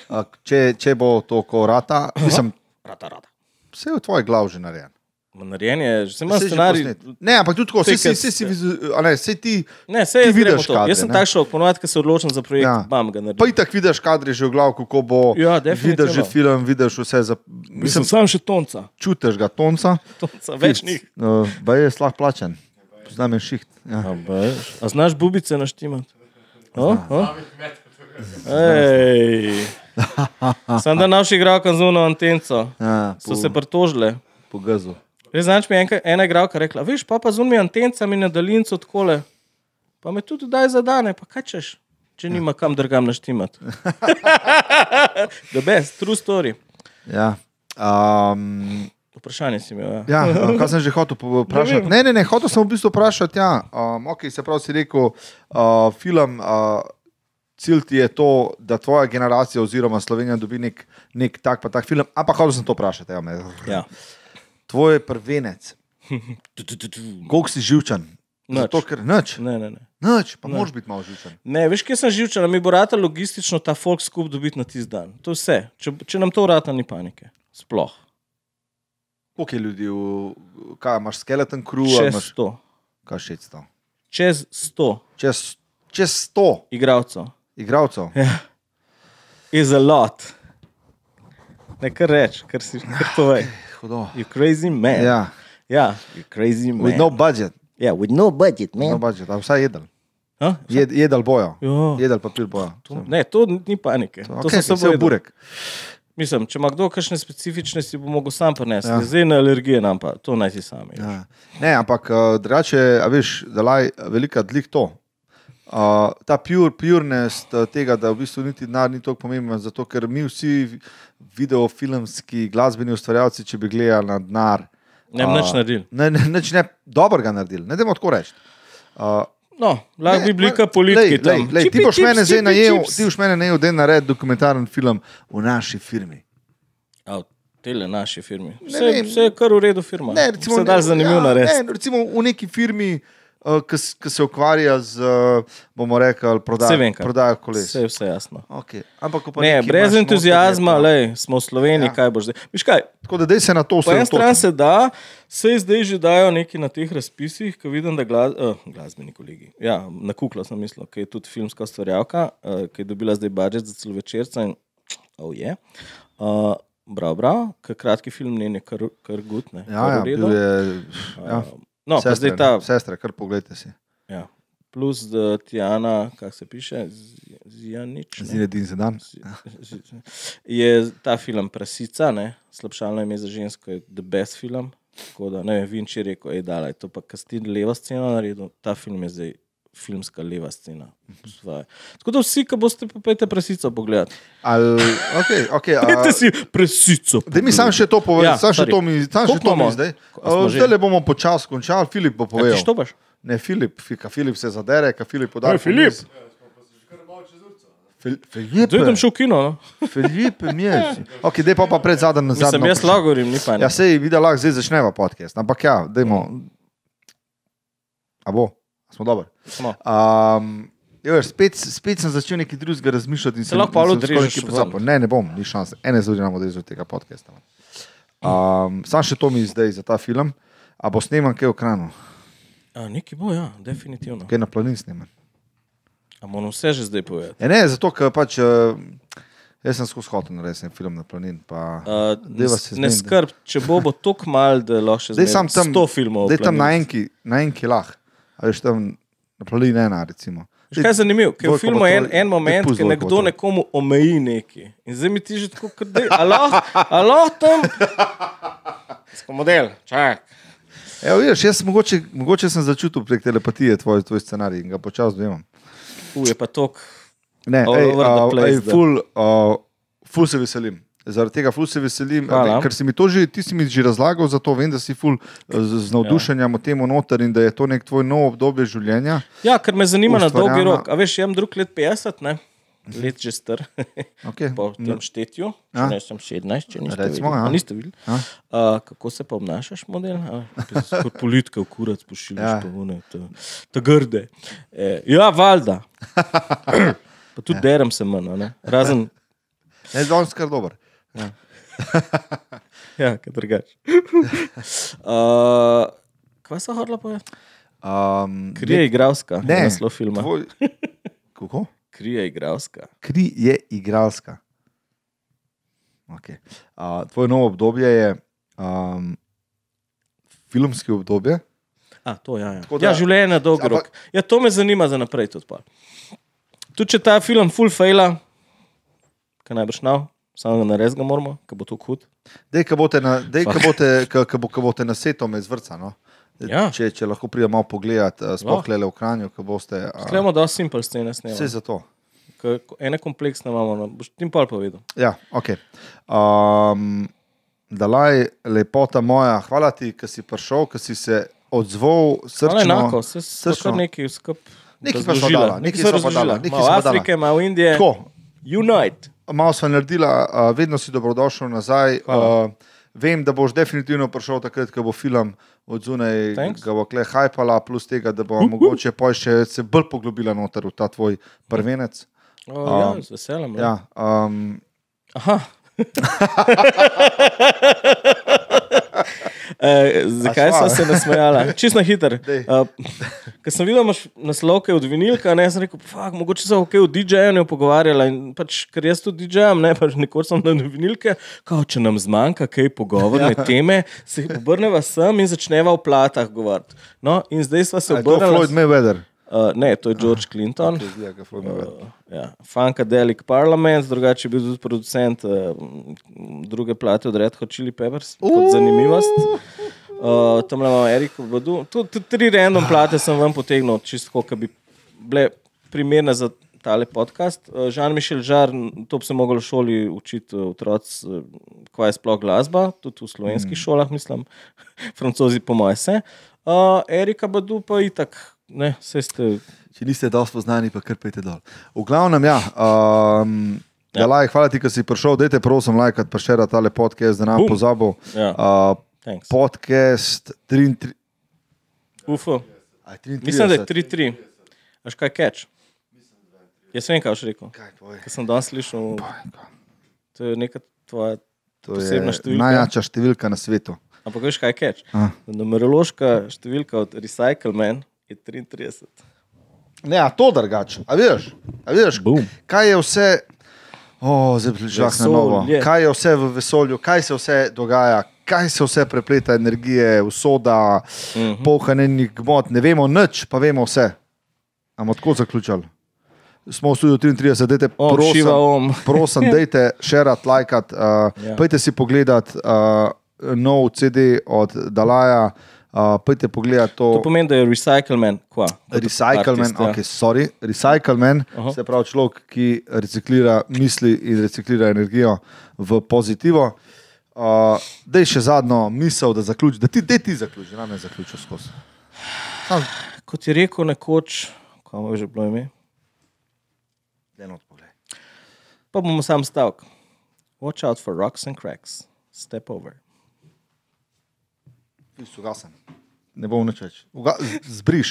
A, če, če bo to korata, mislim, Rata, rata. vse je v tvoj glav že narejen. Narejen je, že sem imel scenarij. posnet. Ne, ampak tudi tako, vse si, si, si, vizu- a ne, saj ti, Ne, Ti se jaz gremo vidiš to. kadre, Jaz sem ne? tak šel, ponovadi, ko se odločim za projekt, Ja. ja. bam ga naredim. pa itak vidiš kadre že v glavu, kako bo. Ja, vidiš že film, vidiš vse, za, Mislim, mislim, sam še tonca. čutiš ga, tonca. tonca več njih. Uh, ba je slah plačen, poznam je šiht. Ja. A, baš. A znaš bubice naštimati? O, o? Ej. [LAUGHS] Sam da naš igralka z uno antenco. Ja, So se pritožile. po gazu. Res znaš mi enka- ena igralka rekla, veš, pa pa z unimi antencami na daljincu odkole. Pa me tudi daj zadane, pa kaj češ? če nima kam drugam naštimati. [LAUGHS] The best, true story. Ja. Um, Vprašanje si imel. Ja. Ja, a, kaj sem že hotel vprašati? Ne, ne, ne, hotel sem v bistvu vprašati. Ja, um, okay, se pravi, si rekel, uh, film, uh, cilj ti je to, da tvoja generacija oziroma Slovenija dobi nek, nek tak pa tak film, ampak sem to vprašati. Ja. Ja. Tvoj prvenec, [LAUGHS] koliko si živčen? Zato, ker nič, Ne, ne, ne. nič, pa moraš biti malo živčen. Ne, veš, kje sem živčen, mi bo rata logistično ta folk skup dobiti na tisti dan. To je vse. Če, če nam to vrata, ni panike. Sploh. Koliko je ljudi, v, kaj imaš, skeleton crew, Čez imaš 100. kaj še 100? Čez 100 Čez, čez 100 igralcev. igralcev. Ja. Is a lot. Ne kar reč, kar si kar povej. Hudo. You crazy man. Ja, ja you crazy man. with no budget. yeah, with no budget, No man. budget, a vsaj jedel. Ha? Jed, jedel bojo. Ja. Jedel papir bojo. To, ne, to ni panike. To, Okay, sem vse samo burek. Mislim, če ima kdo kakšne specifične, si bo mogel sam prenesti. Ja. Ja. Zdaj na alergije nam pa, to naj si sami. Ja. Ja. Ne, ampak uh, drugače, a veš, da je velika dlik to. Uh, ta pure, pureness uh, tega, da v bistvu niti denar ni tako pomemben, zato ker mi vsi videofilmski glasbeni ustvarjalci, če bi gledali na denar, Ne bi nič naredili. Ne, ne, nič ne dobrega naredili, ne dajmo tako reči. Uh, No, lahko bi bili Ne, kar politiki. lej, lej, lej, ti Čipi boš čips, mene zdaj najel, ti boš mene najel, da naredim dokumentaren film v naši firmi. V Tele naši firmi. Ne Vse, vem. vse je kar v redu firma. Ne, recimo, se da zanimivo ja, narediti. Ne, recimo v neki firmi, uh, ki se ukvarja z, uh, bomo rekli, prodajo, prodajo koles. Vse je vse jasno. Okay. Ampak, Ne, brez entuzijazma, je lej, smo v Sloveniji, Ja. ja. kaj boš zdaj. Viš kaj, Tako da dej se na to po eni strani se da, se zdaj že dajo neki na teh razpisih, ki vidim, da glas, uh, glasbeni kolegi. Ja, na kuklo sem mislil, ki je tudi filmska ustvarjalka, uh, ki je dobila zdaj budžet za celovečerca in oh, je. Uh, Prav, prav, ker kratki film ne je kar, kar gutne. Ja, ja, bil je, ja. No, sestre, zdaj ta, ne, sestre, kar pogledajte si. ja. plus uh, Tijana, kako se piše, Zijanič. ne? Zinedin Zedan. je ta film Prasica, ne? slabšalno ime za žensko, je the best film. Tako da, ne vem, Vinči je rekel, ej, dala je to pa kastin leva scena naredil, ta film je zdaj filmska leva scena. Svoje. Tako da vsi, ki boste popete Prasico pogledati. Ali, okay, okay, Pejte a, si Prasico. Da mi sam še to povem, Ja, ja, sam še sorry. to mi, sam še Koliko to mi zdaj. Zdaj le bomo počasi končali, Filip bo Ja, povedal. ti štopaš? Ne, Filip, fi- ka Filip se zadere, ka Filip poda. Ej, Filip. Filip, Zdaj idem še v kino. No? Filip, mješ. [LAUGHS] Ok, dej pa pa pred zadnjim Mislim, zadnjim. jaz lahko govorim, ni pa Ja, sej videl, lahko zdaj začneva podcast, ampak ja, dajmo. A bo, smo dobri. Smo. Um, jo, veš, spet, spet sem začel nekaj drugega razmišljati. in Se lahko pa in sem odrežeš. Ne, ne bom, ni šans. Ene zdaj nam odrežem tega podcasta. Um, sam še to mi zdaj za ta film. A bo sneman kaj v kranu, A, neki bo, ja, definitivno. kaj na planin sneman. A moram vse že zdaj povedati. E ne, zato ker pač. Uh, Jaz sem skozi hotel narediti en film na planin. Pa, Uh, Dajva se ne skrb, če bo, bo tako mal, da lahko še Zdaj sam tam, 100 filmov. zdaj tam na enki, na enki lah. A veš tam na planin ena, recimo. Veš, kaj je zanimivo? Ker v filmu je en, en moment, ko bo nekdo to. nekomu omeji nekaj. In zdaj mi ti že tako, kot da je. Alo tam. Smo model, čak. Evo, vidiš, jaz mogoče, mogoče sem začutil prek telepatije tvoj, tvoj scenarij in ga počasi dojemam. U je pa tok. Ne, All ej, over the uh, place, ej, da. ful, uh, ful se veselim. Zaradi tega ful se veselim, Hvala. ker si mi to že, ti si mi že razlagal, zato vem, da si ful eh, z, z navdušenjem o tem noter in da je to nek tvoj nov obdobje življenja. Ja, ker me zanima na dolgi rok. A veš, imam drug let 50, ne? Let že star. Okay. [LAUGHS] po tem štetju, Ja. ne sem 17, če niste Recimo, videli. ja. A niste videli? Ja. Uh, kako se pa obnašaš, model? Kot politika, kurac pošiljaš, Ja. ja. pa one, ta, ta grde. E, ja, valjda. [LAUGHS] Pa tudi ja. derem se manj, razen, Ne, danes kar dober. Ja, [LAUGHS] kaj drugače. [LAUGHS] Uh, kaj so hodila povedati? Um, Kri je igralska, ne, naslov filma. tvoj, kako? Kri je igralska. Kri je igralska. Okay. Uh, tvoje novo obdobje je um, filmski obdobje. A, to, ja, ja. Tako da- ja, življenje na dolgi Ampak- rok. Ja, to me zanima za naprej tudi. Pa. Tudi če ta film full faila, kaj najbrž nav, samo ga nares ga moramo, ker bo to hud. Dej, boste na, ko bo, boste na setu me zvrca. No? Ja. Če, če lahko pridem malo pogledat, uh, sploh le v Kranju, ko boste. Uh, Klemo, da simple scene vse snemamo. za to. ene kompleksne imamo. No. Boš ti pol povedal. Ja, ok. Um, Dalaj, lepota moja, hvala ti, ker si prišel, ker si se odzval Hvala srčno. enako, se srčno. nekaj skup. Nekaj sva razložila. dala, nekaj sva sva pa dala, razložila. nekaj Malo sva dala. Afrike, malo Indije. Tako, Unite. malo smo naredili, uh, vedno si dobrodošel nazaj. Hvala. Uh, vem, da boš definitivno prišel takrat, ko bo film od zunaj, ga bo kle hajpala, plus tega, da bo mogoče pa še se bolj poglobila noter v ta tvoj prvenec. O, ja, Um, z veseljem. Ja, um, Aha. [LAUGHS] E, zakaj sva? se nasmejala? [LAUGHS] Čisto na hiter. Uh, Ker sem videl, imaš naslovke od vinilka, ne sem rekel, fuck, mogoče se ok, v DJ-ju pogovarjala. In pač, ker jaz tudi DJ-jem, ne pač nikoli sem na vinilke, kao, če nam zmanjka kaj pogovorne [LAUGHS] ja. teme, se obrneva sem in začneva v platah govoriti. No, in zdaj sva se a je to Floyd obrnila. Mayweather. Uh, ne, to je George Clinton. Okay, je Floyd Mayweather. Ja, Funkadelic Parliament, drugače je bil tudi producent uh, druge plate od Red Hot Chili Peppers, kot zanimivost. Uh, tam imamo Eriko Badu. Tudi tri random plate sem vam potegnil, čisto, ki bi bile primerne za tale podcast. Uh, Žan-Mišel Žar, to bi se mogel v šoli učiti uh, otroci, uh, kaj je sploh glasba, tudi v slovenskih mm. šolah, mislim, [LAUGHS] francozi po moje se. Uh, Erika Badu pa itak, ne, vse ste. Če niste dosti poznani, pa kar pejte dol. V glavnem, ja. Um, ja. Laj, hvala ti, da si prišel. Dajte, prosim, lajkat, pa še rad tale podcast, da ne bom pozabil. Ja. Uh, Thanks. podcast 33. Ufo. a, 33. Mislim, da je 3-3. Veš kaj catch? Jaz vem, kaj boš rekel. Kaj sem danes slišal, to je neka tvoja To posebna številka. najjača številka na svetu. Ampak veš kaj catch? A. Numerološka številka od Recycleman je 33. Ne, a to drugače. A vidiš? A vidiš? Bum. Kaj je vse, oh, zdaj prišla na novo. Kaj je vse v vesolju, kaj se vse dogaja, kaj se vse prepleta energije, usoda, Mhm. mm -hmm. pohranjenih gmot, ne vemo nič, pa vemo vse. Ampak tako zaključili. Smo v studiu 33, dajte, Om, prosim, [LAUGHS] prosim, dajte šerat, lajkat, uh, Ja. ja. pejte si pogledat uh, nov CD od Dalaja, uh, pejte pogledat to. To pomeni, da je? Kot Recycleman, artist, ja. sorry, recycleman, Aha. se pravi človek, ki reciklira misli in reciklira energijo v pozitivo. Uh, Dej še zadnjo misel, da, zaključ, da ti, ti zaključi, ne me zaključi skozi. Sam, Kot je rekel nekoč, kako je že bilo ime, eno odpogled. pa bomo sam stavek. Watch out for rocks and cracks. Step over. и. Не болна човече. Сбриш.